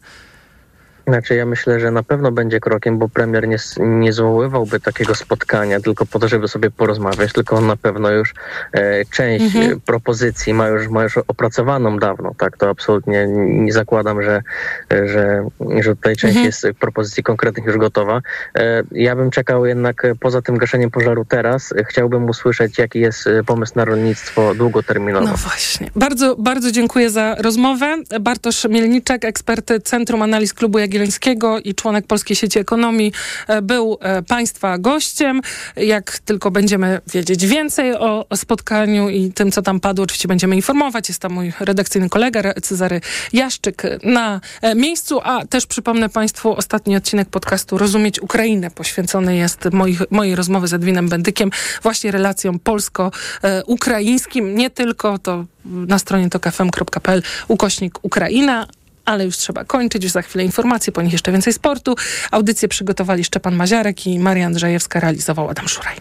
Znaczy ja myślę, że na pewno będzie krokiem, bo premier nie, nie zwoływałby takiego spotkania tylko po to, żeby sobie porozmawiać, tylko on na pewno już e, część Mhm. propozycji ma już, ma już opracowaną dawno, tak? To absolutnie nie zakładam, że, że, że tutaj część Mhm. jest propozycji konkretnych już gotowa. E, ja bym czekał jednak e, poza tym gaszeniem pożaru teraz, chciałbym usłyszeć, jaki jest e, pomysł na rolnictwo długoterminowe. No właśnie. Bardzo, bardzo dziękuję za rozmowę. Bartosz Mielniczek, ekspert Centrum Analiz Klubu Jagiellońskiego i członek Polskiej Sieci Ekonomii, e, był e, Państwa gościem. Jak tylko będziemy wiedzieć więcej o, o spotkaniu i tym, co tam padło, oczywiście będziemy informować. Jest tam mój redakcyjny kolega Cezary Jaszczyk na e, miejscu, a też przypomnę Państwu ostatni odcinek podcastu Rozumieć Ukrainę poświęcony jest moich, mojej rozmowy z Edwinem Bendykiem właśnie relacjom polsko-ukraińskim. Nie tylko, to na stronie tokafm.pl ukośnik Ukraina, ale już trzeba kończyć, już za chwilę informacje, po nich jeszcze więcej sportu. Audycję przygotowali Szczepan Maziarek i Maria Andrzejewska, realizował Adam Szuraj.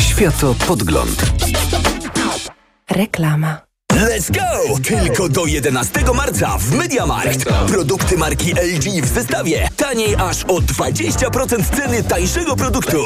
Światopodgląd. Reklama. Let's go! Tylko do 11 marca w MediaMarkt. Produkty marki LG w zestawie. Taniej aż o 20% ceny tańszego produktu.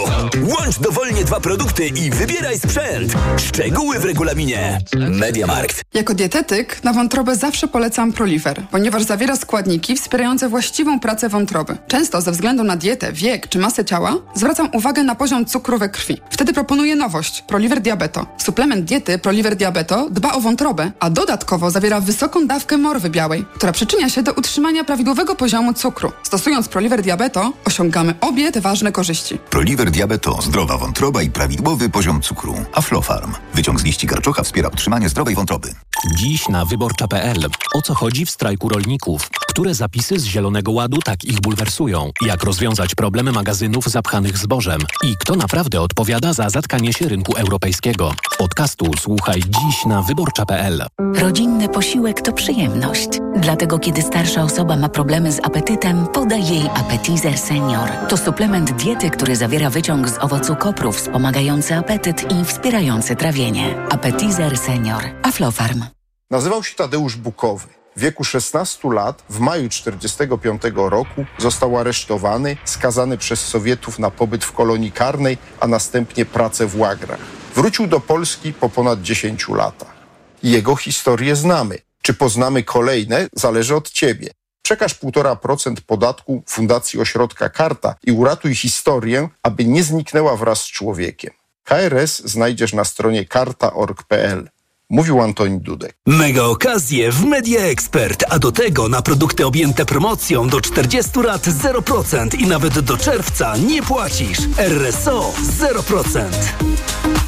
Łącz dowolnie dwa produkty i wybieraj sprzęt. Szczegóły w regulaminie. MediaMarkt. Jako dietetyk na wątrobę zawsze polecam Proliver, ponieważ zawiera składniki wspierające właściwą pracę wątroby. Często ze względu na dietę, wiek czy masę ciała zwracam uwagę na poziom cukru we krwi. Wtedy proponuję nowość Proliver Diabeto. Suplement diety Proliver Diabeto dba o wątrobę, a dodatkowo zawiera wysoką dawkę morwy białej, która przyczynia się do utrzymania prawidłowego poziomu cukru. Stosując Proliver Diabeto osiągamy obie te ważne korzyści. Proliver Diabeto, zdrowa wątroba i prawidłowy poziom cukru. Aflofarm. Wyciąg z liści garczocha wspiera utrzymanie zdrowej wątroby. Dziś na wyborcza.pl. O co chodzi w strajku rolników? Które zapisy z Zielonego Ładu tak ich bulwersują? Jak rozwiązać problemy magazynów zapchanych zbożem? I kto naprawdę odpowiada za zatkanie się rynku europejskiego? Podcastu słuchaj dziś na wyborcza.pl. Rodzinny posiłek to przyjemność. Dlatego kiedy starsza osoba ma problemy z apetytem, podaj jej Appetizer Senior. To suplement diety, który zawiera wyciąg z owocu kopru wspomagający apetyt i wspierający trawienie. Appetizer Senior. Aflofarm. Nazywał się Tadeusz Bukowy. W wieku 16 lat, w maju 1945 roku, został aresztowany, skazany przez Sowietów na pobyt w kolonii karnej, a następnie pracę w łagrach. Wrócił do Polski po ponad 10 latach. Jego historię znamy. Czy poznamy kolejne, zależy od ciebie. Przekaż 1,5% podatku Fundacji Ośrodka Karta i uratuj historię, aby nie zniknęła wraz z człowiekiem. KRS znajdziesz na stronie karta.org.pl. Mówił Antoni Dudek. Mega okazje w Media Expert, a do tego na produkty objęte promocją do 40 lat 0% i nawet do czerwca nie płacisz. RSO 0%.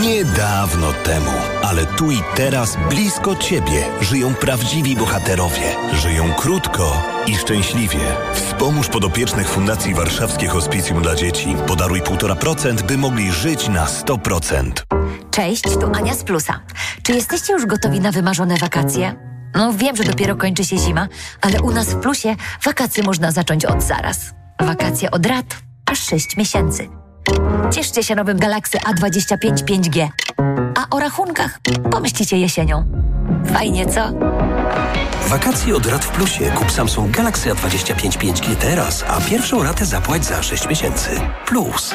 Niedawno temu, ale tu i teraz blisko Ciebie żyją prawdziwi bohaterowie. Żyją krótko i szczęśliwie. Wspomóż podopiecznych Fundacji Warszawskie Hospicjum dla Dzieci. Podaruj 1,5%, by mogli żyć na 100%. Cześć, tu Ania z Plusa. Czy jesteście już gotowi na wymarzone wakacje? No wiem, że dopiero kończy się zima, ale u nas w Plusie wakacje można zacząć od zaraz. Wakacje od rat aż 6 miesięcy. Cieszcie się nowym Galaxy A25 5G. A o rachunkach pomyślicie jesienią. Fajnie, co? Wakacje od rat w plusie. Kup Samsung Galaxy A25 5G teraz, a pierwszą ratę zapłać za 6 miesięcy. Plus.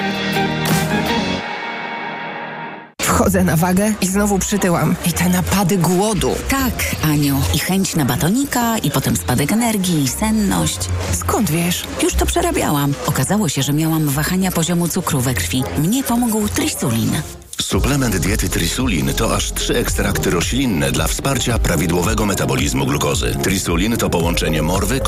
Wchodzę na wagę i znowu przytyłam. I te napady głodu. Tak, Aniu. I chęć na batonika, i potem spadek energii, i senność. Skąd wiesz? Już to przerabiałam. Okazało się, że miałam wahania poziomu cukru we krwi. Mnie pomógł trisulin. Suplement diety Trisulin to aż trzy ekstrakty roślinne dla wsparcia prawidłowego metabolizmu glukozy. Trisulin to połączenie morwy, kozia